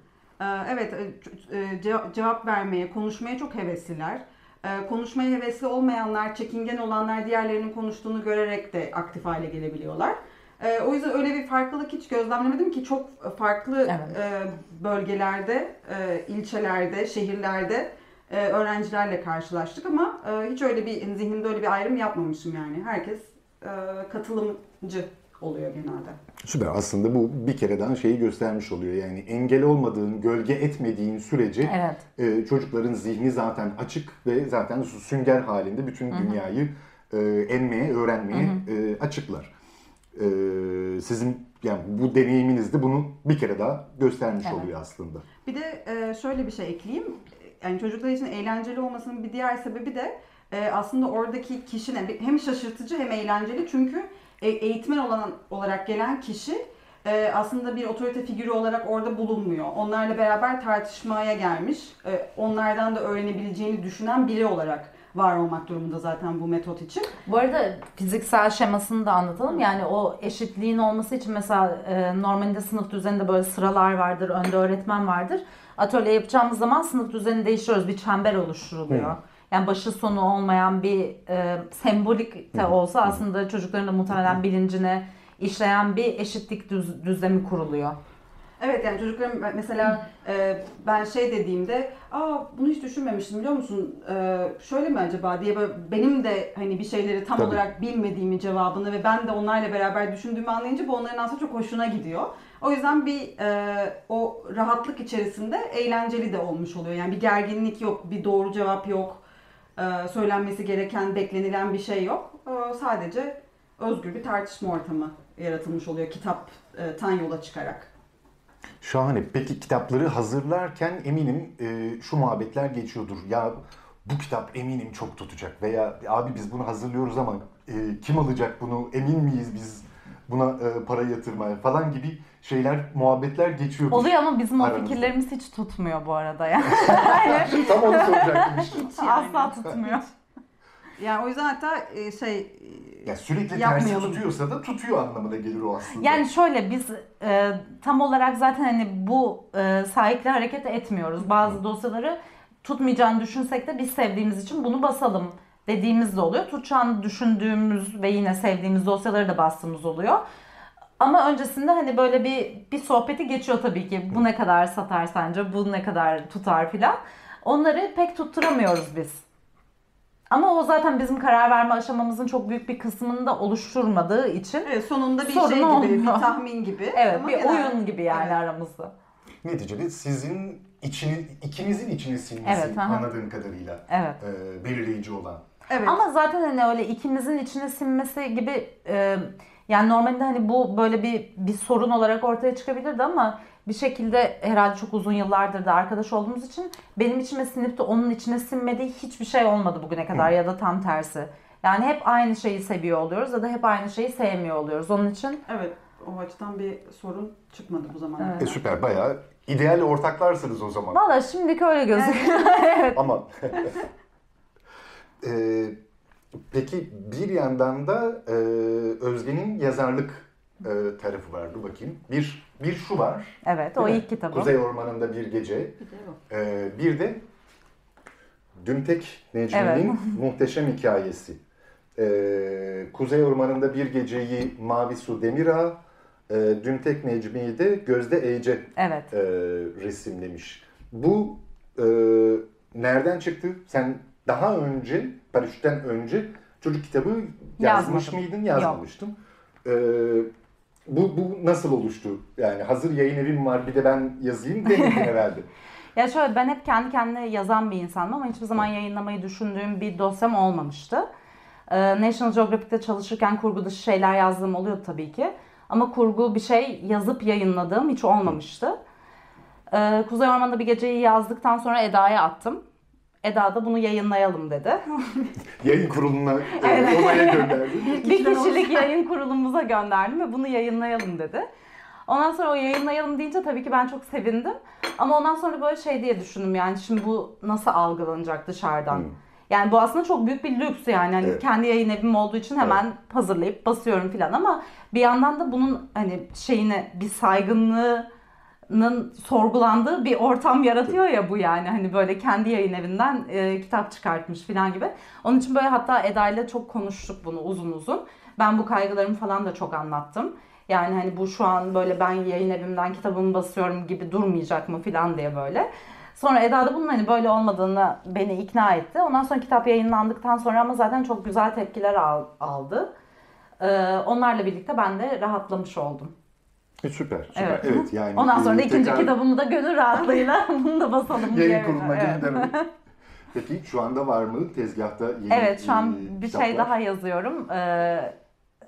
Ee, Evet, e, e, ce- cevap vermeye, konuşmaya çok hevesliler. Ee, Konuşmaya hevesli olmayanlar, çekingen olanlar diğerlerinin konuştuğunu görerek de aktif hale gelebiliyorlar. Ee, O yüzden öyle bir farklılık hiç gözlemlemedim ki çok farklı Evet. e, bölgelerde, e, ilçelerde, şehirlerde e, öğrencilerle karşılaştık ama e, hiç öyle bir zihnimde öyle bir ayrım yapmamışım yani. Herkes e, katılımcı oluyor genelde. Süper. Aslında bu bir kere daha şeyi göstermiş oluyor. Yani engel olmadığın, gölge etmediğin sürece Evet. e, çocukların zihni zaten açık ve zaten sünger halinde bütün dünyayı e, emmeye, öğrenmeye e, açıklar. E, sizin yani bu deneyiminiz de bunu bir kere daha göstermiş Evet. oluyor aslında. Bir de e, şöyle bir şey ekleyeyim. Yani çocuklar için eğlenceli olmasının bir diğer sebebi de e, aslında oradaki kişinin hem şaşırtıcı hem eğlenceli çünkü e, eğitmen olan olarak gelen kişi e, aslında bir otorite figürü olarak orada bulunmuyor. Onlarla beraber tartışmaya gelmiş, e, onlardan da öğrenebileceğini düşünen biri olarak var olmak durumunda zaten bu metot için. Bu arada fiziksel şemasını da anlatalım. Yani o eşitliğin olması için mesela e, normalde sınıf düzeninde böyle sıralar vardır, önde öğretmen vardır. Atölye yapacağımız zaman sınıf düzenini değiştiriyoruz. Bir çember oluşturuluyor. Yani başı sonu olmayan bir e, sembolik de olsa aslında çocukların da muhtemelen bilincine işleyen bir eşitlik düz, düzlemi kuruluyor. Evet yani çocuklarım mesela e, ben şey dediğimde aa bunu hiç düşünmemiştim biliyor musun E, şöyle mi acaba diye böyle benim de hani bir şeyleri tam Tabii. olarak bilmediğimi cevabını ve ben de onlarla beraber düşündüğümü anlayınca bu onların aslında çok hoşuna gidiyor. O yüzden bir e, o rahatlık içerisinde eğlenceli de olmuş oluyor. Yani bir gerginlik yok, bir doğru cevap yok, e, söylenmesi gereken, beklenilen bir şey yok. E, sadece özgür bir tartışma ortamı yaratılmış oluyor kitaptan yola çıkarak. Şahane. Peki kitapları hazırlarken eminim e, şu muhabbetler geçiyordur. Ya bu kitap eminim çok tutacak veya abi biz bunu hazırlıyoruz ama e, kim alacak bunu emin miyiz biz buna e, para yatırmaya falan gibi şeyler muhabbetler geçiyordur. Oluyor ama bizim o Aranızda. fikirlerimiz hiç tutmuyor bu arada ya. Tam onu soracaktım işte. Asla tutmuyor. Yani o yüzden hatta e, şey Ya sürekli tersi Yapmayalım. tutuyorsa da tutuyor anlamına gelir o aslında. Yani şöyle biz e, tam olarak zaten hani bu e, sahikle hareket etmiyoruz. Bazı dosyaları tutmayacağını düşünsek de biz sevdiğimiz için bunu basalım dediğimiz de oluyor. Tutacağını düşündüğümüz ve yine sevdiğimiz dosyaları da bastığımız oluyor. Ama öncesinde hani böyle bir bir sohbeti geçiyor tabii ki. Bu ne kadar satar sence? Bu ne kadar tutar filan. Onları pek tutturamıyoruz biz. Ama o zaten bizim karar verme aşamamızın çok büyük bir kısmını da oluşturmadığı için evet, sonunda bir Sorun şey gibi, olmuyor. bir tahmin gibi. Evet Ama bir genel- oyun gibi yani Evet. aramızda. Neticede sizin içini, ikinizin içine sinmesi Evet, aha. anladığım kadarıyla Evet. e, belirleyici olan. Evet. Ama zaten hani öyle ikimizin içine sinmesi gibi e, yani normalde hani bu böyle bir bir sorun olarak ortaya çıkabilirdi ama bir şekilde herhalde çok uzun yıllardır da arkadaş olduğumuz için benim içime sinip de onun içine sinmediği hiçbir şey olmadı bugüne kadar ya da tam tersi. Yani hep aynı şeyi seviyor oluyoruz ya da hep aynı şeyi sevmiyor oluyoruz. Onun için Evet, o açıdan bir sorun çıkmadı bu zamana Evet. E, süper bayağı ideal ortaklarsınız o zaman. valla şimdilik öyle gözüküyor. evet. Ama e, peki bir yandan da e, Özge'nin yazarlık e, tarafı var. Dur bakayım. Bir, bir şu var. Evet o mi? ilk kitabı. Kuzey Ormanı'nda bir gece. E, bir de Dümtek Necmi'nin Evet. muhteşem hikayesi. E, Kuzey Ormanı'nda bir geceyi Mavi Su Demirağ, e, Dümtek Necmi'yi de Gözde Ece Evet. e, resimlemiş. Bu e, nereden çıktı? Sen daha önce, Paraşüt'ten önce çocuk kitabı yazmış Yazmadım. mıydın? Yazmamıştın. E, bu, bu nasıl oluştu? Yani hazır yayın evim var bir de ben yazayım demedin herhalde. Ya şöyle ben hep kendi kendine yazan bir insanım ama hiçbir zaman yayınlamayı düşündüğüm bir dosyam olmamıştı. Ee, National Geographic'te çalışırken kurgu dışı şeyler yazdığım oluyordu tabii ki. Ama kurgu bir şey yazıp yayınladığım hiç olmamıştı. Ee, Kuzey Ormanı'nda bir geceyi yazdıktan sonra Eda'ya attım. Eda da bunu yayınlayalım dedi. Yayın kuruluna e, olaya gönderdi. bir kişilik yayın kurulumuza gönderdim ve bunu yayınlayalım dedi. Ondan sonra o yayınlayalım deyince tabii ki ben çok sevindim. Ama ondan sonra böyle şey diye düşündüm yani şimdi bu nasıl algılanacak dışarıdan? Hmm. Yani bu aslında çok büyük bir lüks yani. Hani Evet. kendi yayın evim olduğu için hemen hazırlayıp basıyorum falan ama bir yandan da bunun hani şeyine bir saygınlığının sorgulandığı bir ortam yaratıyor ya bu yani hani böyle kendi yayın evinden e, kitap çıkartmış falan gibi. Onun için böyle hatta Eda ile çok konuştuk bunu uzun uzun. Ben bu kaygılarımı falan da çok anlattım. Yani hani bu şu an böyle ben yayın evimden kitabımı basıyorum gibi durmayacak mı falan diye böyle. Sonra Eda da bunun hani böyle olmadığını beni ikna etti. Ondan sonra kitap yayınlandıktan sonra ama zaten çok güzel tepkiler al- aldı. Ee, onlarla birlikte ben de rahatlamış oldum. E, süper, süper. Evet. Evet. yani. Ondan sonra e, ikinci tekrar kitabımı da gönül rahatlığıyla bunu da basalım diye. Yayın kuruluna Evet. göndermek. Peki şu anda var mı tezgahta yeni Evet şu an e, bir kitaplar? şey daha yazıyorum. Ee,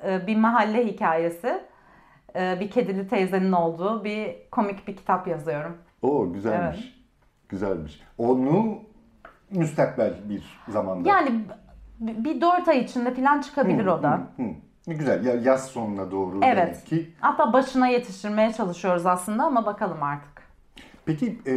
e, bir mahalle hikayesi. Ee, bir kedili teyzenin olduğu bir komik bir kitap yazıyorum. Oo güzelmiş. Güzelmiş. Onu müstakbel bir zamanda. Yani bir dört ay içinde falan çıkabilir o da. Hı, hı. Güzel. Ya yaz sonuna doğru Evet. demek ki. Hatta başına yetiştirmeye çalışıyoruz aslında ama bakalım artık. Peki e,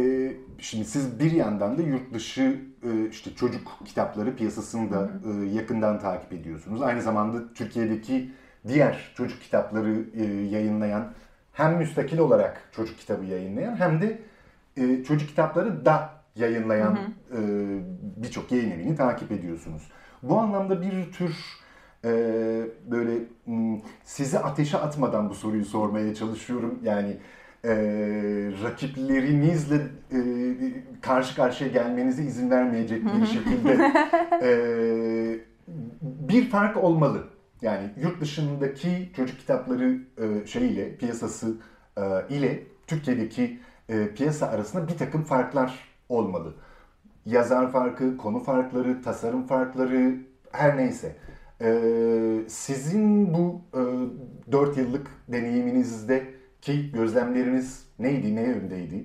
şimdi siz bir yandan da yurt dışı e, işte çocuk kitapları piyasasını da e, yakından takip ediyorsunuz. Aynı zamanda Türkiye'deki diğer çocuk kitapları e, yayınlayan hem müstakil olarak çocuk kitabı yayınlayan hem de e, çocuk kitapları da yayınlayan e, birçok yayın evini takip ediyorsunuz. Bu anlamda bir tür e, böyle m, sizi ateşe atmadan bu soruyu sormaya çalışıyorum. Yani e, rakiplerinizle e, karşı karşıya gelmenize izin vermeyecek bir şekilde e, bir fark olmalı. Yani yurt dışındaki çocuk kitapları e, şeyiyle piyasası e, ile Türkiye'deki e, piyasa arasında bir takım farklar olmalı. Yazar farkı, konu farkları, tasarım farkları her neyse. E, sizin bu e, 4 yıllık deneyiminizdeki gözlemleriniz neydi, ne yöndeydi?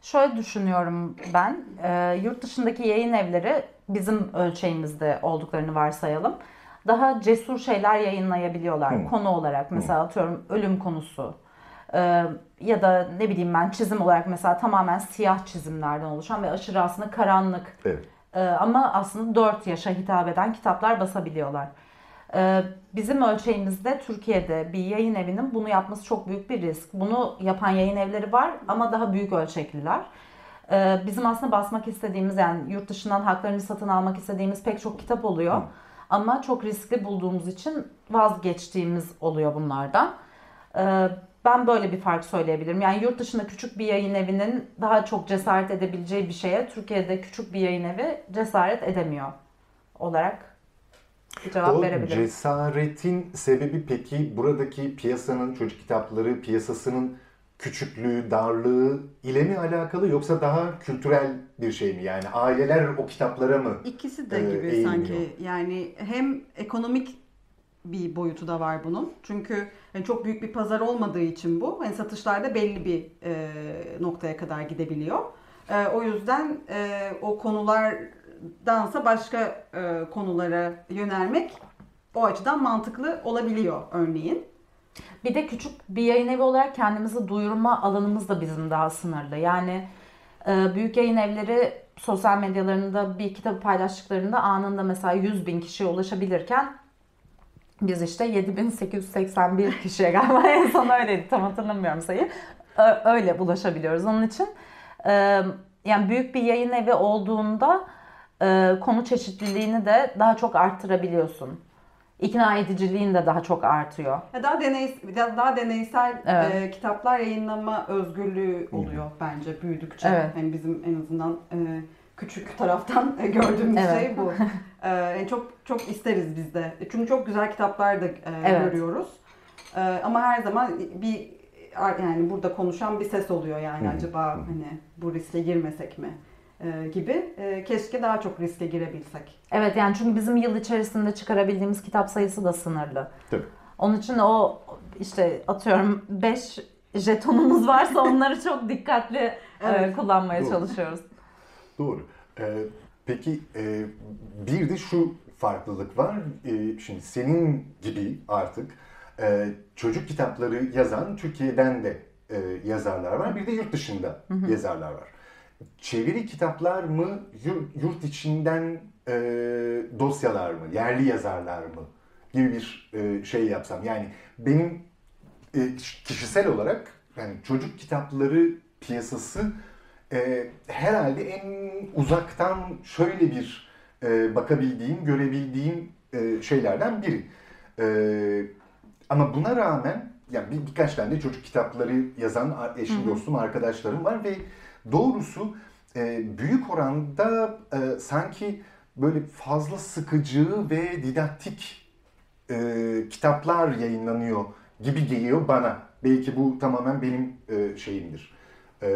Şöyle düşünüyorum ben. e, yurt dışındaki yayın evleri bizim ölçeğimizde olduklarını varsayalım. Daha cesur şeyler yayınlayabiliyorlar Hı. konu olarak. Mesela atıyorum ölüm konusu. e, ya da ne bileyim ben çizim olarak mesela tamamen siyah çizimlerden oluşan ve aşırı aslında karanlık Evet. Ee, ama aslında 4 yaşa hitap eden kitaplar basabiliyorlar. Ee, bizim ölçeğimizde Türkiye'de bir yayın evinin bunu yapması çok büyük bir risk. Bunu yapan yayın evleri var ama daha büyük ölçekliler. Ee, bizim aslında basmak istediğimiz yani yurt dışından haklarını satın almak istediğimiz pek çok kitap oluyor. Ama çok riskli bulduğumuz için vazgeçtiğimiz oluyor bunlardan. Ee, ben böyle bir fark söyleyebilirim. Yani yurt dışında küçük bir yayın evinin daha çok cesaret edebileceği bir şeye Türkiye'de küçük bir yayın evi cesaret edemiyor olarak cevap o verebilirim. cesaretin sebebi peki buradaki piyasanın, çocuk kitapları piyasasının küçüklüğü, darlığı ile mi alakalı yoksa daha kültürel bir şey mi? Yani aileler o kitaplara mı? İkisi de Ee, gibi eğilmiyor. sanki. Yani hem ekonomik bir boyutu da var bunun. Çünkü yani çok büyük bir pazar olmadığı için bu. Hani satışlarda belli bir e, noktaya kadar gidebiliyor. E, o yüzden e, o dansa başka e, konulara yönelmek o açıdan mantıklı olabiliyor örneğin. Bir de küçük bir yayın evi olarak kendimizi duyurma alanımız da bizim daha sınırlı. Yani e, büyük yayın evleri sosyal medyalarında bir kitabı paylaştıklarında anında mesela 100 bin kişiye ulaşabilirken biz işte 7881 kişiye galiba en son öyleydi tam hatırlamıyorum sayı. Öyle ulaşabiliyoruz. Onun için e, yani büyük bir yayın evi olduğunda e, konu çeşitliliğini de daha çok arttırabiliyorsun ikna ediciliğin de daha çok artıyor. Daha deney daha deneysel evet. e, kitaplar yayınlama özgürlüğü oluyor bence büyüdükçe. Evet. Yani bizim en azından e, küçük taraftan e, gördüğümüz evet. şey bu. e, yani çok çok isteriz biz de. Çünkü çok güzel kitaplar da e, evet. görüyoruz. E, ama her zaman bir yani burada konuşan bir ses oluyor yani hmm. acaba hani bu riske girmesek mi? E, gibi. E, keşke daha çok riske girebilsek. Evet yani çünkü bizim yıl içerisinde çıkarabildiğimiz kitap sayısı da sınırlı. Tabii. Onun için o işte atıyorum 5 jetonumuz varsa onları çok dikkatli e, evet. kullanmaya Doğru. çalışıyoruz. Doğru. Ee, peki e, bir de şu farklılık var. E, şimdi senin gibi artık e, çocuk kitapları yazan Türkiye'den de e, yazarlar var. Bir de yurt dışında hı hı. yazarlar var çeviri kitaplar mı, yurt içinden e, dosyalar mı, yerli yazarlar mı gibi bir e, şey yapsam. Yani benim e, kişisel olarak yani çocuk kitapları piyasası e, herhalde en uzaktan şöyle bir e, bakabildiğim, görebildiğim e, şeylerden biri. E, ama buna rağmen yani bir, birkaç tane de çocuk kitapları yazan eşim, dostum, arkadaşlarım var ve Doğrusu e, büyük oranda e, sanki böyle fazla sıkıcı ve didaktik e, kitaplar yayınlanıyor gibi geliyor bana. Belki bu tamamen benim e, şeyimdir. E,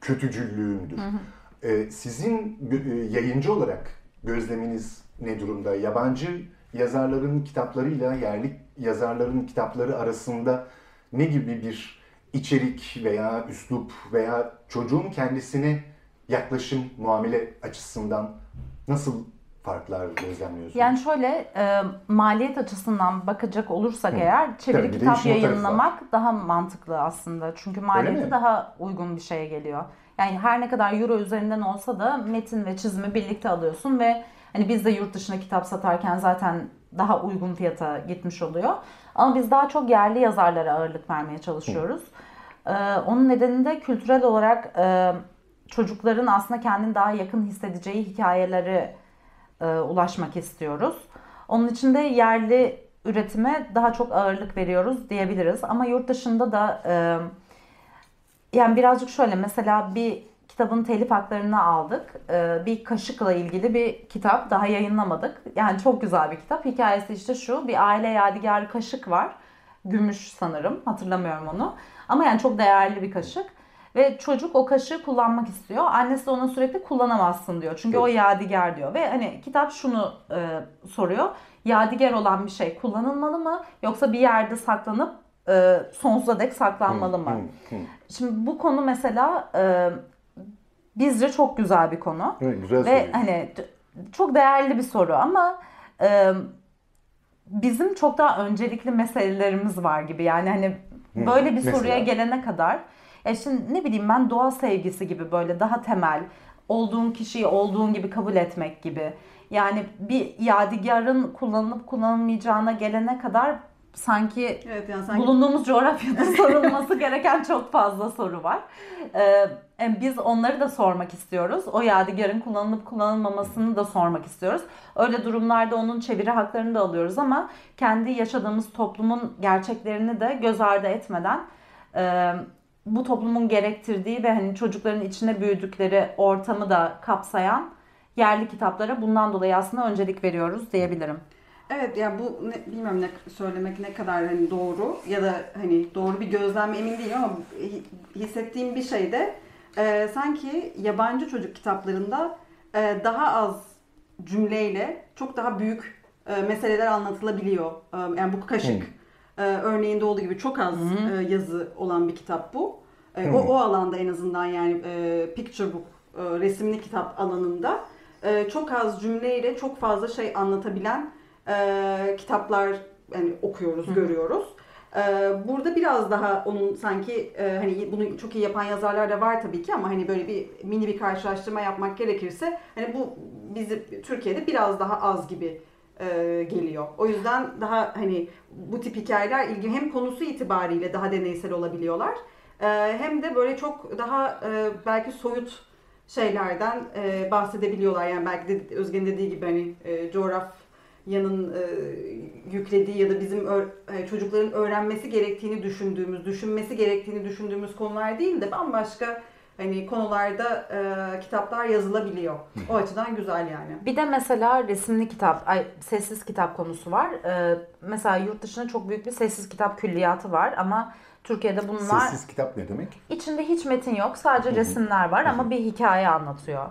kötücüllüğümdür. Hı hı. E, sizin e, yayıncı olarak gözleminiz ne durumda? Yabancı yazarların kitaplarıyla yerli yazarların kitapları arasında ne gibi bir içerik veya üslup veya çocuğun kendisine yaklaşım, muamele açısından nasıl farklar gözlemliyorsunuz? Yani şöyle e, maliyet açısından bakacak olursak Hı. eğer çeviri Tabii, kitap yayınlamak daha mantıklı aslında. Çünkü maliyeti daha uygun bir şeye geliyor. Yani her ne kadar euro üzerinden olsa da metin ve çizimi birlikte alıyorsun ve hani biz de yurt dışına kitap satarken zaten daha uygun fiyata gitmiş oluyor. Ama biz daha çok yerli yazarlara ağırlık vermeye çalışıyoruz. Ee, onun nedeni de kültürel olarak e, çocukların aslında kendini daha yakın hissedeceği hikayeleri e, ulaşmak istiyoruz. Onun için de yerli üretime daha çok ağırlık veriyoruz diyebiliriz. Ama yurt dışında da e, yani birazcık şöyle mesela bir kitabın telif haklarını aldık. Bir kaşıkla ilgili bir kitap daha yayınlamadık. Yani çok güzel bir kitap. Hikayesi işte şu bir aile yadigarı kaşık var. Gümüş sanırım hatırlamıyorum onu. Ama yani çok değerli bir kaşık. Ve çocuk o kaşığı kullanmak istiyor. Annesi de ona sürekli kullanamazsın diyor. Çünkü evet. o yadigar diyor. Ve hani kitap şunu e, soruyor. Yadigar olan bir şey kullanılmalı mı? Yoksa bir yerde saklanıp e, sonsuza dek saklanmalı mı? Şimdi bu konu mesela e, bizce çok güzel bir konu. Evet, güzel Ve hani çok değerli bir soru ama e, bizim çok daha öncelikli meselelerimiz var gibi. Yani hani böyle bir Mesela? soruya gelene kadar ya şimdi ne bileyim ben doğa sevgisi gibi böyle daha temel olduğun kişiyi olduğun gibi kabul etmek gibi. Yani bir yadigarın kullanılıp kullanılmayacağına gelene kadar sanki, evet, yani sanki... bulunduğumuz coğrafyada sorulması gereken çok fazla soru var. Ee, biz onları da sormak istiyoruz. O yadigarın kullanılıp kullanılmamasını da sormak istiyoruz. Öyle durumlarda onun çeviri haklarını da alıyoruz ama kendi yaşadığımız toplumun gerçeklerini de göz ardı etmeden e, bu toplumun gerektirdiği ve hani çocukların içine büyüdükleri ortamı da kapsayan yerli kitaplara bundan dolayı aslında öncelik veriyoruz diyebilirim. Evet yani bu ne, bilmiyorum ne söylemek ne kadar hani doğru ya da hani doğru bir gözlem emin değilim ama hissettiğim bir şey de e, sanki yabancı çocuk kitaplarında e, daha az cümleyle çok daha büyük e, meseleler anlatılabiliyor. E, yani bu kaşık e, örneğinde olduğu gibi çok az e, yazı olan bir kitap bu. E, o, o alanda en azından yani e, picture book e, resimli kitap alanında e, çok az cümleyle çok fazla şey anlatabilen e, kitaplar yani okuyoruz, görüyoruz. E, burada biraz daha onun sanki e, hani bunu çok iyi yapan yazarlar da var tabii ki ama hani böyle bir mini bir karşılaştırma yapmak gerekirse hani bu bizi Türkiye'de biraz daha az gibi e, geliyor. O yüzden daha hani bu tip hikayeler ilgi hem konusu itibariyle daha deneysel olabiliyorlar. E, hem de böyle çok daha e, belki soyut şeylerden e, bahsedebiliyorlar. Yani belki de Özgen dediği gibi hani e, coğrafyanın e, yüklediği ya da bizim e, çocukların öğrenmesi gerektiğini düşündüğümüz, düşünmesi gerektiğini düşündüğümüz konular değil de bambaşka hani konularda e, kitaplar yazılabiliyor. O açıdan güzel yani. Bir de mesela resimli kitap, ay, sessiz kitap konusu var. Ee, mesela yurt dışında çok büyük bir sessiz kitap külliyatı var ama Türkiye'de bunlar Sessiz kitap ne demek? içinde hiç metin yok, sadece resimler var ama bir hikaye anlatıyor.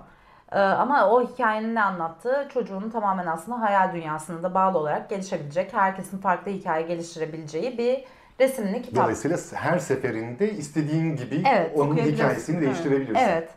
Ee, ama o hikayenin ne anlattığı çocuğun tamamen aslında hayal dünyasına da bağlı olarak gelişebilecek, herkesin farklı hikaye geliştirebileceği bir resimli kitap. Dolayısıyla her seferinde istediğin gibi Evet, onun hikayesini Evet. değiştirebilirsin. Evet.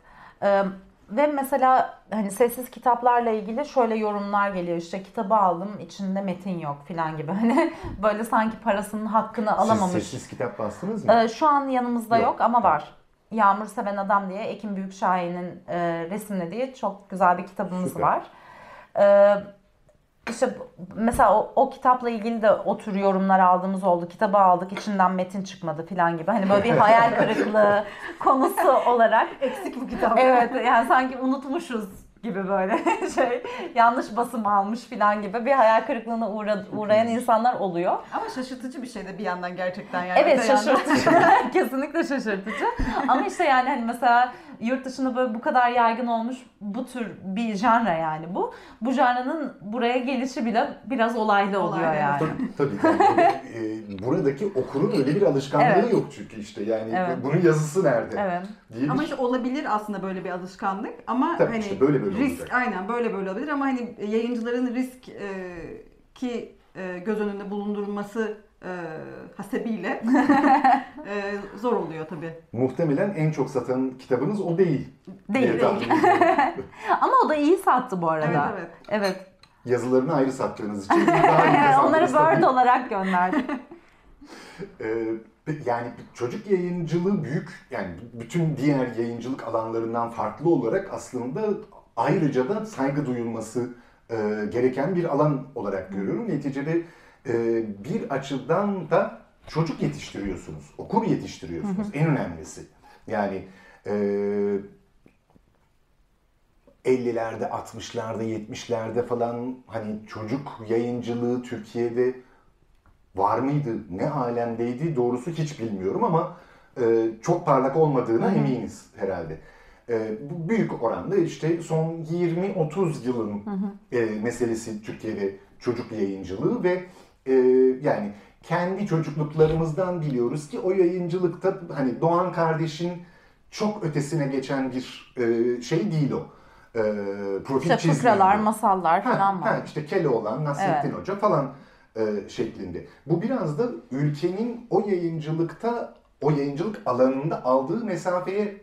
Ee, ve mesela hani sessiz kitaplarla ilgili şöyle yorumlar geliyor işte kitabı aldım içinde metin yok falan gibi hani böyle sanki parasının hakkını alamamış. Siz sessiz kitap bastınız mı? Ee, şu an yanımızda Yok. yok, ama var. Yağmur Seven Adam diye Ekim Büyükşahin'in e, resimlediği çok güzel bir kitabımız Süper. var. Ee, işte mesela o, o kitapla ilgili de o tür yorumlar aldığımız oldu. Kitabı aldık içinden metin çıkmadı falan gibi. Hani böyle bir hayal kırıklığı konusu olarak. Eksik bu kitap. Evet yani sanki unutmuşuz gibi böyle şey yanlış basım almış falan gibi bir hayal kırıklığına uğra, uğrayan insanlar oluyor. Ama şaşırtıcı bir şey de bir yandan gerçekten yani. Evet şaşırtıcı. Kesinlikle şaşırtıcı. Ama işte yani hani mesela yurt dışında böyle bu kadar yaygın olmuş bu tür bir janra yani bu. Bu janranın buraya gelişi bile biraz olaylı oluyor Olaylı, yani. Tabii tabii. Yani, e, buradaki okurun öyle bir alışkanlığı Evet. yok çünkü işte yani Evet. bunun yazısı nerede Evet. diye Ama işte olabilir aslında böyle bir alışkanlık ama Tabii hani işte böyle böyle risk olacak. aynen böyle böyle olabilir ama hani yayıncıların risk e, ki e, göz önünde bulundurulması e, hasebiyle e, zor oluyor tabii. Muhtemelen en çok satan kitabınız o değil. Değil. diye tahmin ediyorum. Ama o da iyi sattı bu arada. Evet evet. Evet. Yazılarını ayrı sattığınız için daha iyi kazandınız Onları tabii. Word olarak gönderdik. Ee, yani çocuk yayıncılığı büyük yani bütün diğer yayıncılık alanlarından farklı olarak aslında ayrıca da saygı duyulması e, gereken bir alan olarak görüyorum. Neticede e, bir açıdan da çocuk yetiştiriyorsunuz, okur yetiştiriyorsunuz. En önemlisi. Yani e, 50'lerde, 60'larda, 70'lerde falan hani çocuk yayıncılığı Türkiye'de var mıydı, ne alemdeydi doğrusu hiç bilmiyorum ama e, çok parlak olmadığına eminiz herhalde. E, büyük oranda işte son 20-30 yılın e, meselesi Türkiye'de çocuk yayıncılığı ve e, yani kendi çocukluklarımızdan biliyoruz ki o yayıncılıkta hani Doğan kardeşin çok ötesine geçen bir e, şey değil o. E, profil İşte fıkralar, masallar Ha, falan var. ha, işte Keloğlan, Nasrettin Hoca falan e, şeklinde. Bu biraz da ülkenin o yayıncılıkta, o yayıncılık alanında aldığı mesafeye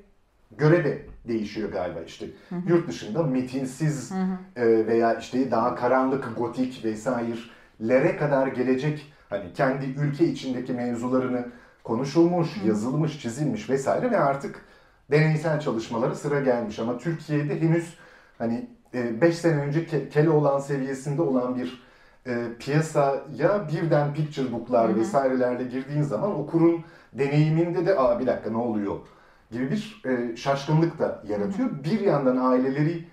göre de değişiyor galiba işte. Yurt dışında metinsiz e, veya işte daha karanlık, gotik vesairelere kadar gelecek hani kendi ülke içindeki mevzularını konuşulmuş, yazılmış, çizilmiş vesaire ve artık deneysel çalışmalara sıra gelmiş ama Türkiye'de henüz hani 5 sene önce Ke- Keloğlan seviyesinde olan bir e, piyasaya birden picture book'lar vesairelerle girdiğin zaman okurun deneyiminde de aa bir dakika ne oluyor gibi bir e, şaşkınlık da yaratıyor. Bir yandan aileleri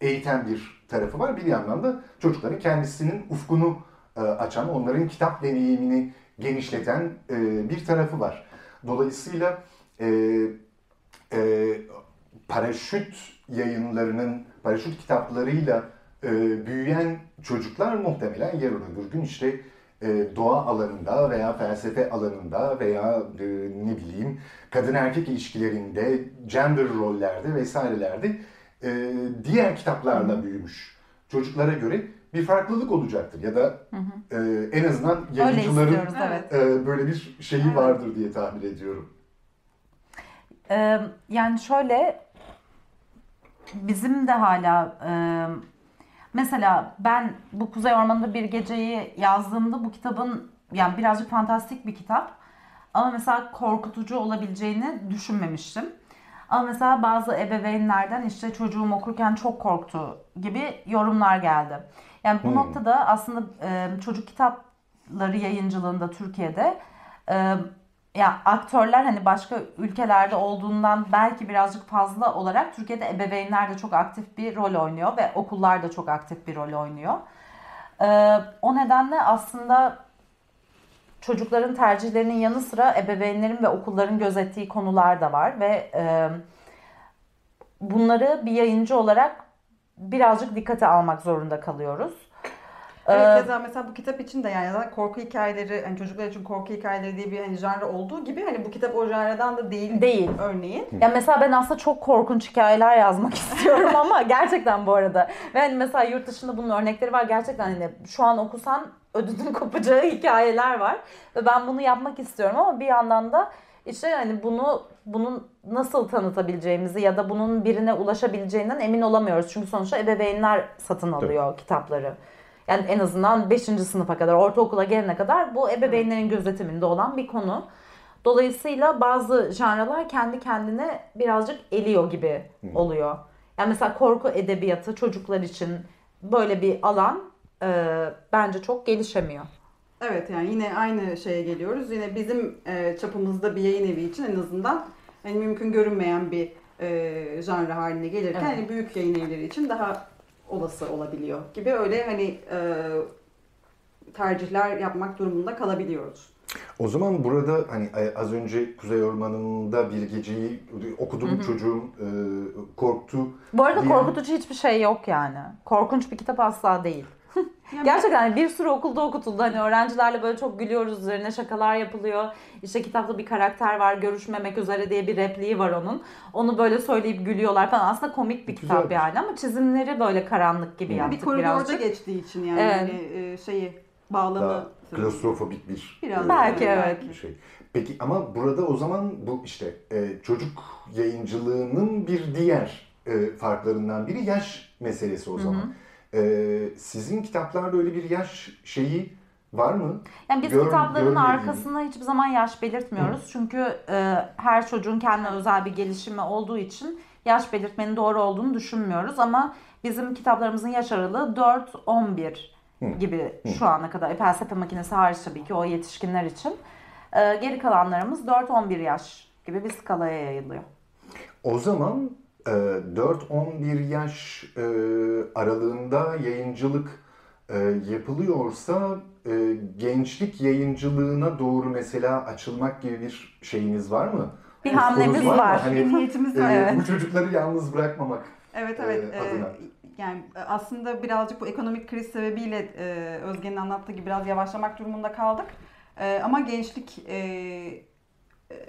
eğiten bir tarafı var. Bir yandan da çocukların kendisinin ufkunu e, açan, onların kitap deneyimini genişleten e, bir tarafı var. Dolayısıyla e, e, paraşüt yayınlarının, paraşüt kitaplarıyla e, büyüyen çocuklar muhtemelen yarın öbür gün işte e, doğa alanında veya felsefe alanında veya e, ne bileyim kadın erkek ilişkilerinde, gender rollerde vesairelerde e, diğer kitaplarla büyümüş çocuklara göre bir farklılık olacaktır ya da e, en azından yayıncıların evet. e, böyle bir şeyi Evet. vardır diye tahmin ediyorum. Ee, yani şöyle bizim de hala e, mesela ben bu Kuzey Ormanı'nda bir geceyi yazdığımda bu kitabın yani birazcık fantastik bir kitap. Ama mesela korkutucu olabileceğini düşünmemiştim. Ama mesela bazı ebeveynlerden işte çocuğum okurken çok korktu gibi yorumlar geldi. Yani bu Hmm. noktada aslında e, çocuk kitapları yayıncılığında Türkiye'de e, ya aktörler hani başka ülkelerde olduğundan belki birazcık fazla olarak Türkiye'de ebeveynler de çok aktif bir rol oynuyor ve okullar da çok aktif bir rol oynuyor. E, o nedenle aslında çocukların tercihlerinin yanı sıra ebeveynlerin ve okulların gözettiği konular da var ve e, bunları bir yayıncı olarak birazcık dikkate almak zorunda kalıyoruz. Evet, Ee, mesela bu kitap için de yani korku hikayeleri, hani çocuklar için korku hikayeleri diye bir hani janra olduğu gibi hani bu kitap o janradan da değil. Değil. Örneğin. Ya mesela ben aslında çok korkunç hikayeler yazmak istiyorum ama gerçekten bu arada. Ve hani mesela yurt dışında bunun örnekleri var. Gerçekten hani şu an okusan ödünün kopacağı hikayeler var. Ve ben bunu yapmak istiyorum ama bir yandan da işte hani bunu bunun nasıl tanıtabileceğimizi ya da bunun birine ulaşabileceğinden emin olamıyoruz. Çünkü sonuçta ebeveynler satın alıyor kitapları. Yani en azından 5. sınıfa kadar, ortaokula gelene kadar bu ebeveynlerin gözetiminde olan bir konu. Dolayısıyla bazı janralar kendi kendine birazcık eliyor gibi oluyor. Yani mesela korku edebiyatı çocuklar için böyle bir alan e, bence çok gelişemiyor. Evet yani yine aynı şeye geliyoruz. Yine bizim e, çapımızda bir yayın evi için en azından hani mümkün görünmeyen bir e, janra haline gelirken Evet. hani büyük yayın evleri için daha olası olabiliyor gibi öyle hani e, tercihler yapmak durumunda kalabiliyoruz. O zaman burada hani e, az önce Kuzey Ormanı'nda bir geceyi okudum çocuğum e, korktu. Bu arada diyen- korkutucu hiçbir şey yok yani. Korkunç bir kitap asla değil. Yani Gerçekten hani bir sürü okulda okutuldu. Hani öğrencilerle böyle çok gülüyoruz üzerine şakalar yapılıyor. İşte kitapta bir karakter var görüşmemek üzere diye bir repliği var onun. Onu böyle söyleyip gülüyorlar falan. Aslında komik bir kitap Güzelmiş. yani ama çizimleri böyle karanlık gibi Hı. yaptık bir koridorda birazcık. geçtiği için yani Evet. hani e, şeyi bağlamı Daha klostrofobik bir Biraz e, Belki, evet. bir şey. Peki ama burada o zaman bu işte e, çocuk yayıncılığının bir diğer e, farklarından biri yaş meselesi o zaman. E, sizin kitaplarda öyle bir yaş şeyi var mı? Yani biz Gör- kitapların arkasına hiçbir zaman yaş belirtmiyoruz. Çünkü e, her çocuğun kendine özel bir gelişimi olduğu için yaş belirtmenin doğru olduğunu düşünmüyoruz. Ama bizim kitaplarımızın yaş aralığı 4-11 gibi şu ana kadar. E, felsefe makinesi hariç tabii ki o yetişkinler için. E, geri kalanlarımız 4-11 yaş gibi bir skalaya yayılıyor. O zaman 4-11 yaş e, aralığında yayıncılık e, yapılıyorsa e, gençlik yayıncılığına doğru mesela açılmak gibi bir şeyiniz var mı? Bir Ufkunuz hamlemiz mı? var. Hani, bir niyetimiz var. Evet. Bu çocukları yalnız bırakmamak. Evet evet. Ee, adına. yani aslında birazcık bu ekonomik kriz sebebiyle Özge'nin anlattığı gibi biraz yavaşlamak durumunda kaldık. Ama gençlik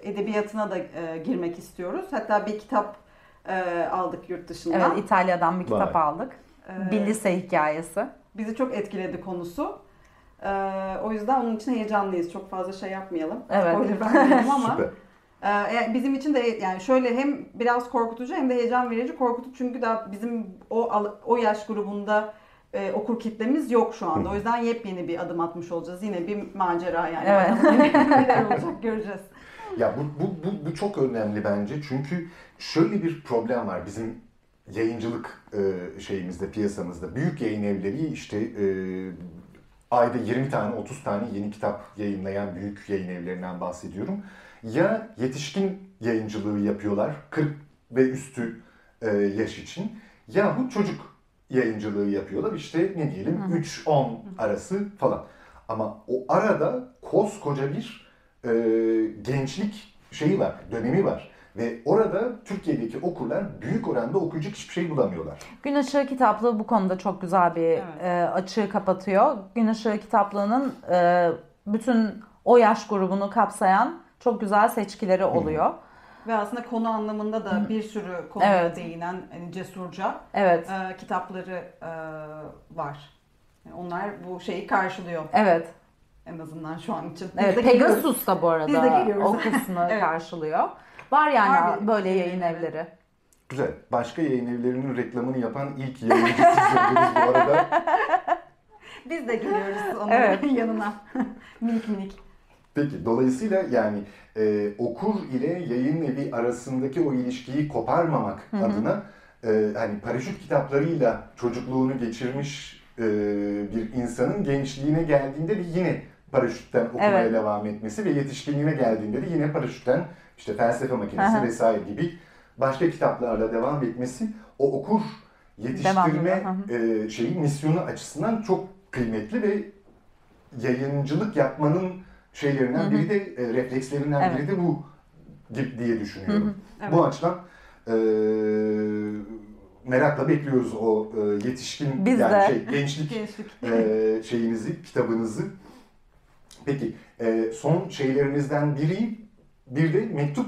edebiyatına da girmek istiyoruz. Hatta bir kitap e, aldık yurt dışından. Evet İtalya'dan bir kitap Vay. aldık. E, Bir lise hikayesi. bizi çok etkiledi konusu. E, o yüzden onun için heyecanlıyız. Çok fazla şey yapmayalım. Evet. Spoiler vermeyelim ama. Ee, bizim için de yani şöyle hem biraz korkutucu hem de heyecan verici. Korkutucu çünkü daha bizim o o yaş grubunda e, okur kitlemiz yok şu anda. O yüzden yepyeni bir adım atmış olacağız. Yine bir macera yani. Evet. Neler olacak göreceğiz. Ya bu, bu, bu, bu çok önemli bence çünkü şöyle bir problem var bizim yayıncılık e, şeyimizde, piyasamızda. Büyük yayın evleri işte e, ayda 20 tane, 30 tane yeni kitap yayınlayan büyük yayın evlerinden bahsediyorum. Ya yetişkin yayıncılığı yapıyorlar 40 ve üstü e, yaş için yahut çocuk yayıncılığı yapıyorlar işte ne diyelim 3-10 arası falan. Ama o arada koskoca bir e, gençlik şeyi var, dönemi var. Ve orada Türkiye'deki okurlar büyük oranda okuyacak hiçbir şey bulamıyorlar. Gün Işığı kitaplığı bu konuda çok güzel bir Evet. e, açığı kapatıyor. Gün Işığı kitaplığının e, bütün o yaş grubunu kapsayan çok güzel seçkileri oluyor. Ve aslında konu anlamında da bir sürü konuya Evet. değinen hani cesurca Evet. e, kitapları e, var. Yani onlar bu şeyi karşılıyor Evet. En azından şu an için. Biz Evet. Pegasus da bu arada o kısmı Evet. karşılıyor. Var yani Var bir- böyle yayın evleri. Güzel. Başka yayın evlerinin reklamını yapan ilk yayıncı siz oldunuz bu arada. Biz de geliyoruz onun Evet. yanına. minik minik. Peki dolayısıyla yani e, okur ile yayın evi arasındaki o ilişkiyi koparmamak adına e, hani paraşüt kitaplarıyla çocukluğunu geçirmiş e, bir insanın gençliğine geldiğinde de yine paraşütten okumaya Evet. devam etmesi ve yetişkinliğine geldiğinde de yine paraşütten işte felsefe makinesi Aha. vesaire gibi başka kitaplarla devam etmesi o okur yetiştirme e, şeyi misyonu açısından çok kıymetli ve yayıncılık yapmanın şeylerinden biri de e, reflekslerinden Evet. biri de bu diye düşünüyorum. Evet. Bu açıdan e, merakla bekliyoruz o e, yetişkin Biz yani de. şey gençlik Gençlik. e, şeyinizi, kitabınızı. Peki e, son şeylerinizden biri bir de mektup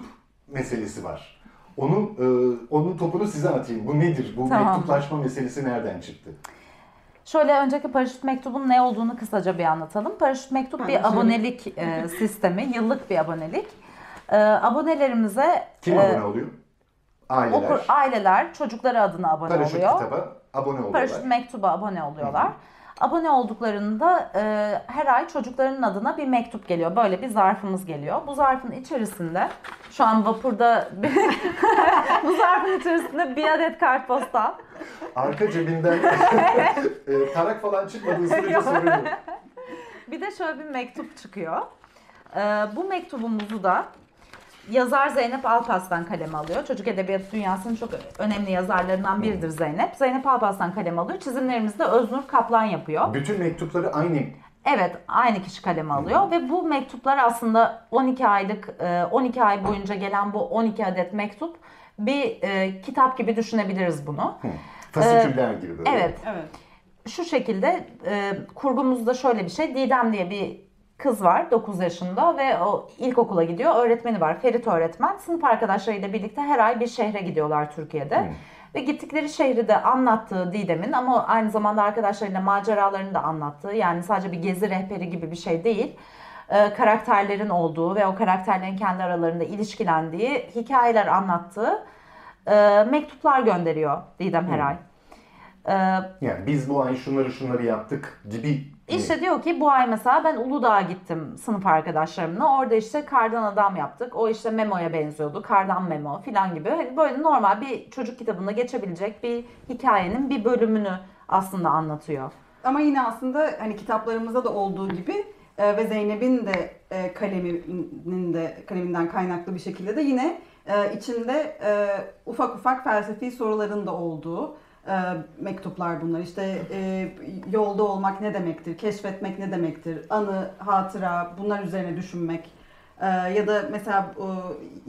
meselesi var. Onu e, onun topunu size atayım. Bu nedir? Bu Tamam. mektuplaşma meselesi nereden çıktı? Şöyle önceki paraşüt mektubun ne olduğunu kısaca bir anlatalım. Paraşüt mektup Ben bir söyleyeyim. abonelik e, sistemi, yıllık bir abonelik. E, abonelerimize Kim e, abone oluyor? Aileler. okur, aileler çocukları adına abone Paraşüt oluyor. kitaba abone oluyorlar. Paraşüt mektuba abone oluyorlar. Abone olduklarında e, her ay çocuklarının adına bir mektup geliyor. Böyle bir zarfımız geliyor. Bu zarfın içerisinde şu an vapurda bu zarfın içerisinde bir adet kartpostal. Arka cebinden e, tarak falan çıkmadığı sürece sorun yok. Bir de şöyle bir mektup çıkıyor. Ee, bu mektubumuzu da yazar Zeynep Alpaslan kaleme alıyor. Çocuk edebiyatı dünyasının çok önemli yazarlarından biridir Zeynep. Zeynep Alpaslan kaleme alıyor. Çizimlerimizi de Öznur Kaplan yapıyor. Bütün mektupları aynı Evet, aynı kişi kaleme alıyor ve bu mektuplar aslında 12 aylık, e, 12 ay boyunca gelen bu 12 adet mektup bir e, kitap gibi düşünebiliriz bunu. fasiküller gibi böyle. Evet, Evet. şu şekilde e, kurgumuzda şöyle bir şey. Didem diye bir kız var 9 yaşında ve o ilkokula gidiyor. Öğretmeni var Ferit öğretmen. Sınıf arkadaşlarıyla birlikte her ay bir şehre gidiyorlar Türkiye'de. Ve gittikleri şehri de anlattığı Didem'in ama aynı zamanda arkadaşlarıyla maceralarını da anlattığı yani sadece bir gezi rehberi gibi bir şey değil. e, karakterlerin olduğu ve o karakterlerin kendi aralarında ilişkilendiği hikayeler anlattığı e, mektuplar gönderiyor Didem her ay. E, Yani biz bu ay şunları şunları yaptık gibi. İşte diyor ki bu ay mesela ben Uludağ'a gittim sınıf arkadaşlarımla. Orada işte kardan adam yaptık. O işte Memo'ya benziyordu. Kardan Memo falan gibi. Hani böyle normal bir çocuk kitabında geçebilecek bir hikayenin bir bölümünü aslında anlatıyor. Ama yine aslında hani kitaplarımızda da olduğu gibi e, ve Zeynep'in de e, kaleminin de kaleminden kaynaklı bir şekilde de yine e, içinde e, ufak ufak felsefi soruların da olduğu e, mektuplar bunlar. İşte e, yolda olmak ne demektir, keşfetmek ne demektir, anı, hatıra bunlar üzerine düşünmek. E, ya da mesela e,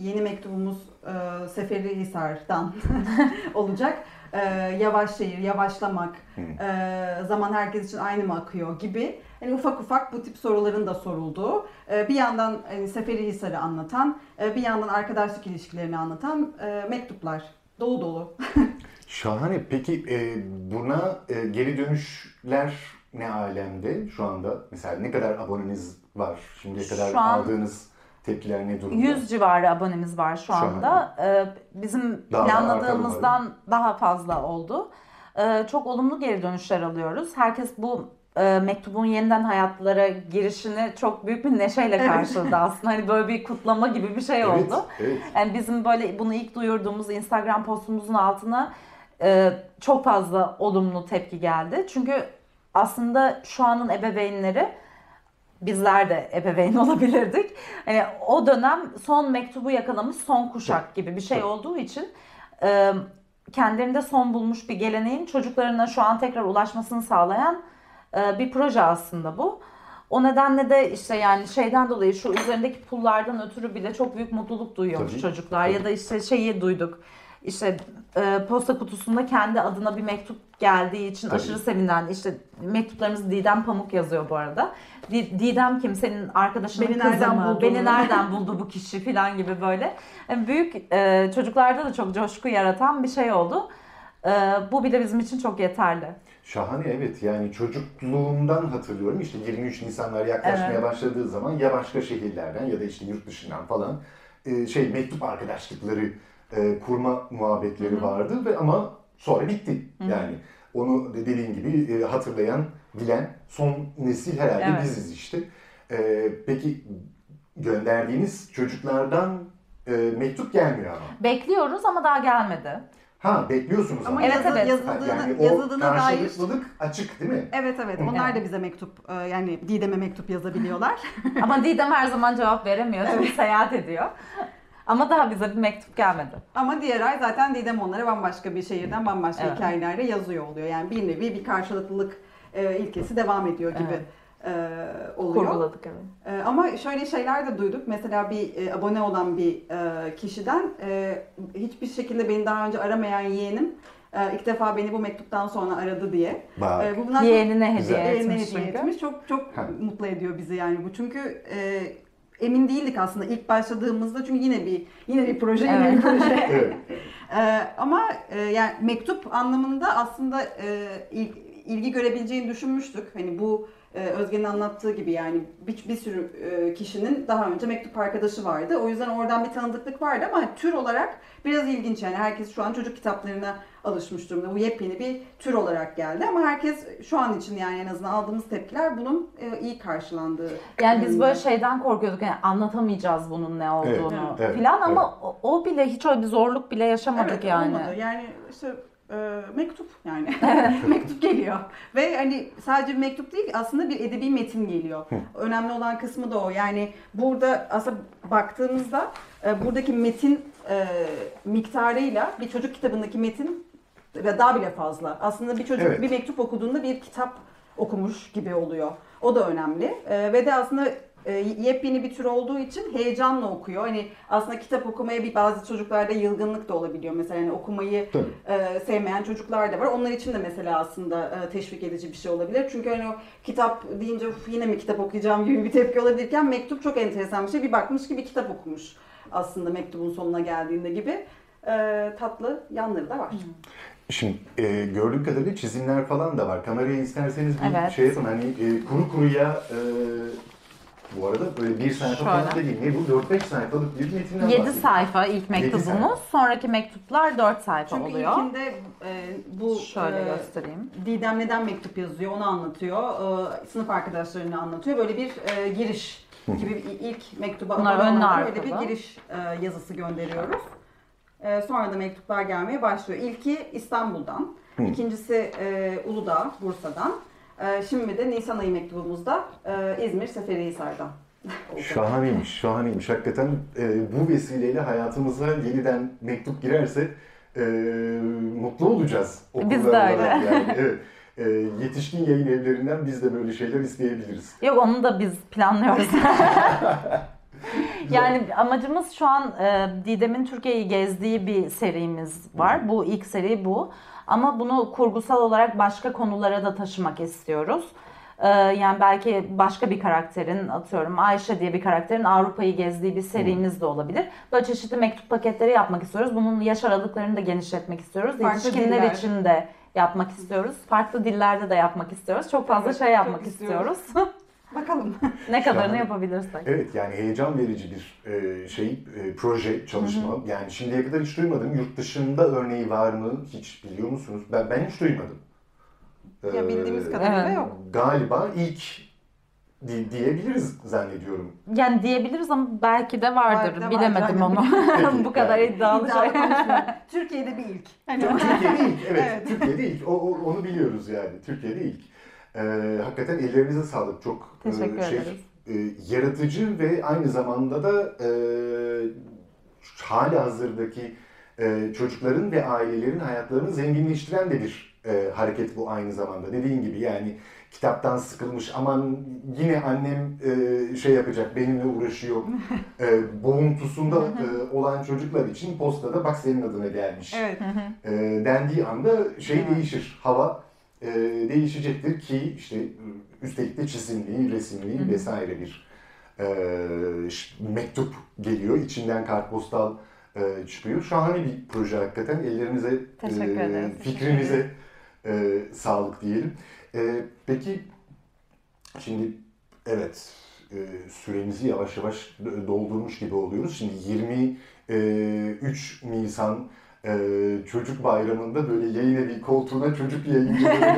yeni mektubumuz e, Seferihisar'dan olacak. E, yavaş şehir, yavaşlamak, e, zaman herkes için aynı mı akıyor gibi. Hani ufak ufak bu tip soruların da sorulduğu. e, bir yandan hani Seferihisar'ı anlatan, e, bir yandan arkadaşlık ilişkilerini anlatan e, mektuplar. Dolu dolu. Şahane. Peki e, buna e, geri dönüşler ne alemde şu anda? Mesela ne kadar aboneniz var? Şimdiye kadar Şu an aldığınız tepkiler ne durumda? 100 civarı abonemiz var şu Şahane. anda. Ee, bizim Daha da planladığımızdan daha fazla oldu. Ee, çok olumlu geri dönüşler alıyoruz. Herkes bu e, mektubun yeniden hayatlara girişini çok büyük bir neşeyle karşıladı aslında. Hani böyle bir kutlama gibi bir şey Evet, oldu. evet. Yani bizim böyle bunu ilk duyurduğumuz Instagram postumuzun altına e, çok fazla olumlu tepki geldi. Çünkü aslında şu anın ebeveynleri bizler de ebeveyn olabilirdik. Hani o dönem son mektubu yakalamış son kuşak gibi bir şey olduğu için e, kendilerinde son bulmuş bir geleneğin çocuklarına şu an tekrar ulaşmasını sağlayan e, bir proje aslında bu. O nedenle de işte yani şeyden dolayı şu üzerindeki pullardan ötürü bile çok büyük mutluluk duyuyormuş Tabii, çocuklar. tabii. Ya da işte şeyi duyduk. İşte e, posta kutusunda kendi adına bir mektup geldiği için Tabii. aşırı sevinen işte mektuplarımız Didem Pamuk yazıyor bu arada. Di- Didem kim? Senin arkadaşının Beni kızı nereden mı? buldun? Beni nereden buldu bu kişi falan gibi böyle. Yani büyük e, çocuklarda da çok coşku yaratan bir şey oldu. E, bu bile bizim için çok yeterli. Şahane evet yani çocukluğumdan hatırlıyorum işte 23 Nisanlar yaklaşmaya Evet. başladığı zaman ya başka şehirlerden ya da işte yurt dışından falan e, şey mektup arkadaşlıkları e, kurma muhabbetleri vardı ve ama sonra bitti. Yani onu dediğin gibi e, hatırlayan, bilen son nesil herhalde Evet. biziz işte. E, peki gönderdiğiniz çocuklardan e, mektup gelmiyor ama. Bekliyoruz ama daha gelmedi. Ha bekliyorsunuz ama. Evet, evet. yazıldığını, yani o yazıldığına dair açık değil mi? Evet evet onlar da bize mektup e, yani Didem'e mektup yazabiliyorlar. Ama Didem her zaman cevap veremiyor çünkü seyahat ediyor. Ama daha bize bir mektup gelmedi. Ama diğer ay zaten Didem onlara bambaşka bir şehirden bambaşka Evet. hikayelerle yazıyor oluyor. Yani bir nevi bir karşılıklılık e, ilkesi devam ediyor gibi Evet. e, oluyor. Kurguladık evet. E, ama şöyle şeyler de duyduk. Mesela bir e, abone olan bir e, kişiden e, hiçbir şekilde beni daha önce aramayan yeğenim e, ilk defa beni bu mektuptan sonra aradı diye. Bak. E, bu bunlar çok- Yeğenine hediye Yeğenine etmiş hediye etmiş. Çok çok Ha. mutlu ediyor bizi yani bu. Çünkü e, emin değildik aslında ilk başladığımızda çünkü yine bir yine bir proje yine Evet. bir proje. Evet. Ee, ama e, yani mektup anlamında aslında e, il- ilgi görebileceğini düşünmüştük. Hani bu e, Özge'nin anlattığı gibi yani bir, bir sürü e, kişinin daha önce mektup arkadaşı vardı. O yüzden oradan bir tanıdıklık vardı ama tür olarak biraz ilginç yani herkes şu an çocuk kitaplarına alışmış durumda. Bu yepyeni bir tür olarak geldi ama herkes şu an için yani en azından aldığımız tepkiler bunun e, iyi karşılandığı. Yani biz böyle şeyden korkuyorduk yani anlatamayacağız bunun ne olduğunu Evet, filan evet. ama o, o bile hiç öyle bir zorluk bile yaşamadık Evet, yani. olmadı. Yani işte e, mektup yani. mektup geliyor. Ve hani sadece bir mektup değil aslında bir edebi metin geliyor. Önemli olan kısmı da o. Yani burada aslında baktığımızda e, buradaki metin e, miktarıyla bir çocuk kitabındaki metin ve daha bile fazla. Aslında bir çocuk Evet. bir mektup okuduğunda bir kitap okumuş gibi oluyor. O da önemli. E, ve de aslında e, yepyeni bir tür olduğu için heyecanla okuyor. Hani aslında kitap okumaya bir bazı çocuklarda yılgınlık da olabiliyor. Mesela hani okumayı Tabii. e, sevmeyen çocuklar da var. Onlar için de mesela aslında e, teşvik edici bir şey olabilir. Çünkü hani o kitap deyince "Uf, yine mi kitap okuyacağım gibi bir tepki olabilirken mektup çok enteresan bir şey. Bir bakmış ki bir kitap okumuş aslında mektubun sonuna geldiğinde gibi. E, tatlı yanları da var. Şimdi e, gördüğüm kadarıyla çizimler falan da var. Kameraya isterseniz bir Evet. şey yapın. Hani e, kuru kuruya e, bu arada böyle bir sayfa falan da Şöyle. değil. Ne bu? 4-5 sayfalık bir metinden 7 bahsediyoruz. sayfa ilk mektubumuz. sayfa. Sonraki mektuplar 4 sayfa Çünkü oluyor. ilkinde e, bu Şöyle e, göstereyim. Didem neden mektup yazıyor onu anlatıyor. Ee, sınıf arkadaşlarını anlatıyor. Böyle bir e, giriş gibi bir ilk mektuba Bunlar önlü olanlara böyle bir giriş e, yazısı gönderiyoruz. E, sonra da mektuplar gelmeye başlıyor. İlki İstanbul'dan, ikincisi e, Uludağ, Bursa'dan. E, şimdi de Nisan ayı mektubumuzda e, İzmir Seferihisar'dan. Şahaneymiş, şahaneymiş. Hakikaten e, bu vesileyle hayatımıza yeniden mektup girerse e, mutlu olacağız. Biz de öyle. Yani, evet. E, yetişkin yayın evlerinden biz de böyle şeyler isteyebiliriz. Yok onu da biz planlıyoruz. yani amacımız şu an e, Didem'in Türkiye'yi gezdiği bir serimiz var. Bu ilk seri bu. Ama bunu kurgusal olarak başka konulara da taşımak istiyoruz. E, yani belki başka bir karakterin atıyorum Ayşe diye bir karakterin Avrupa'yı gezdiği bir serimiz de olabilir. Böyle çeşitli mektup paketleri yapmak istiyoruz. Bunun yaş aralıklarını da genişletmek istiyoruz. Farklı Yetişkinler diller. için de yapmak istiyoruz. Farklı dillerde de yapmak istiyoruz. Çok fazla Evet, şey çok yapmak istiyoruz. istiyoruz. Bakalım. ne kadarını yapabilirsek. Evet yani heyecan verici bir e, şey, e, proje, çalışma. Yani şimdiye kadar hiç duymadım. Yurt dışında örneği var mı hiç biliyor musunuz? Ben ben hiç duymadım. Ya Ee, bildiğimiz kadarıyla Evet. yok. Galiba ilk di- diyebiliriz zannediyorum. Yani diyebiliriz ama belki de vardır. De Bilemedim vardır. onu. Peki, Bu kadar yani. iddialı İddialı şey. Türkiye'de bir ilk. Hani Türkiye'de ilk, evet. Evet. Türkiye'de ilk. O, o- onu biliyoruz yani. Türkiye'de ilk. Ee, hakikaten ellerinize sağlık. Çok e, Teşekkür şey, ederiz. e, yaratıcı ve aynı zamanda da e, hali hazırdaki e, çocukların ve ailelerin hayatlarını zenginleştiren de bir e, hareket bu aynı zamanda. Dediğin gibi yani kitaptan sıkılmış aman yine annem e, şey yapacak benimle uğraşıyor e, boğuntusunda e, olan çocuklar için postada bak senin adına gelmiş evet. e, dendiği anda şey değişir. Hava e, değişecektir ki işte üstelik de çizimli, resimli Hı hı. vesaire bir e, mektup geliyor. İçinden kartpostal e, çıkıyor. Şahane bir proje hakikaten. Ellerinize, ederiz. fikrinize e, sağlık diyelim. E, peki şimdi evet e, süremizi yavaş yavaş doldurmuş gibi oluyoruz. Şimdi 23 Nisan e, Çocuk Bayramı'nda böyle yayın evi koltuğuna çocuk yayıncıları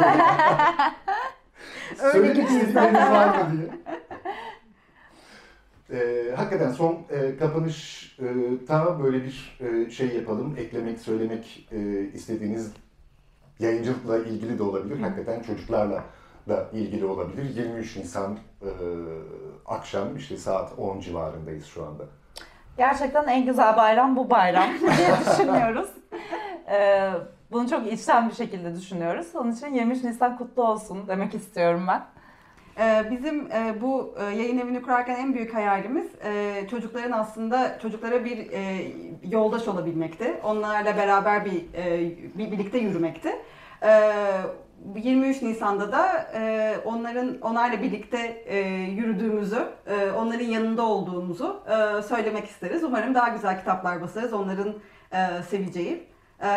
Söylemek istedikleriniz var mı diye. E, hakikaten son e, kapanış e, ta böyle bir e, şey yapalım. Eklemek, söylemek e, istediğiniz yayıncılıkla ilgili de olabilir. Hakikaten çocuklarla da ilgili olabilir. 23 Nisan e, akşam işte saat 10 civarındayız şu anda. Gerçekten en güzel bayram bu bayram diye düşünüyoruz. Ee, bunu çok içten bir şekilde düşünüyoruz. Onun için 23 Nisan kutlu olsun demek istiyorum ben. Ee, bizim e, bu e, yayın evini kurarken en büyük hayalimiz e, çocukların aslında çocuklara bir yoldaş olabilmekti. Onlarla beraber bir, bir birlikte yürümekti. 23 Nisan'da da onların onlarla birlikte yürüdüğümüzü, onların yanında olduğumuzu söylemek isteriz. Umarım daha güzel kitaplar basarız onların seveceği.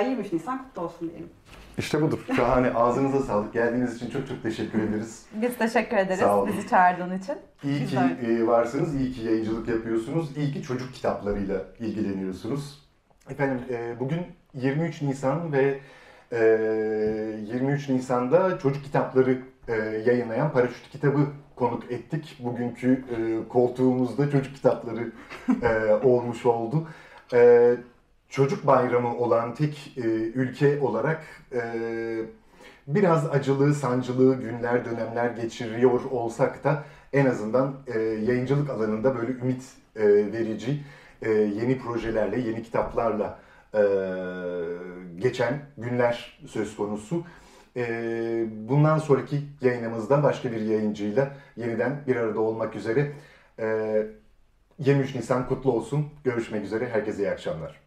23 Nisan kutlu olsun diyelim. İşte budur. Şahane. Ağzınıza sağlık. Geldiğiniz için çok çok teşekkür ederiz. Biz teşekkür ederiz Sağ olun. bizi çağırdığın için. İyi ki e, varsınız, iyi ki yayıncılık yapıyorsunuz, iyi ki çocuk kitaplarıyla ilgileniyorsunuz. Efendim e, bugün 23 Nisan ve e, 23 Nisan'da çocuk kitapları e, yayınlayan Paraşüt Kitabı konuk ettik. Bugünkü e, koltuğumuzda çocuk kitapları e, olmuş oldu. E, çocuk bayramı olan tek e, ülke olarak e, biraz acılı, sancılı günler, dönemler geçiriyor olsak da en azından e, yayıncılık alanında böyle ümit e, verici e, yeni projelerle, yeni kitaplarla e, geçen günler söz konusu. E, bundan sonraki yayınımızda başka bir yayıncıyla yeniden bir arada olmak üzere. E, 23 Nisan kutlu olsun. Görüşmek üzere. Herkese iyi akşamlar.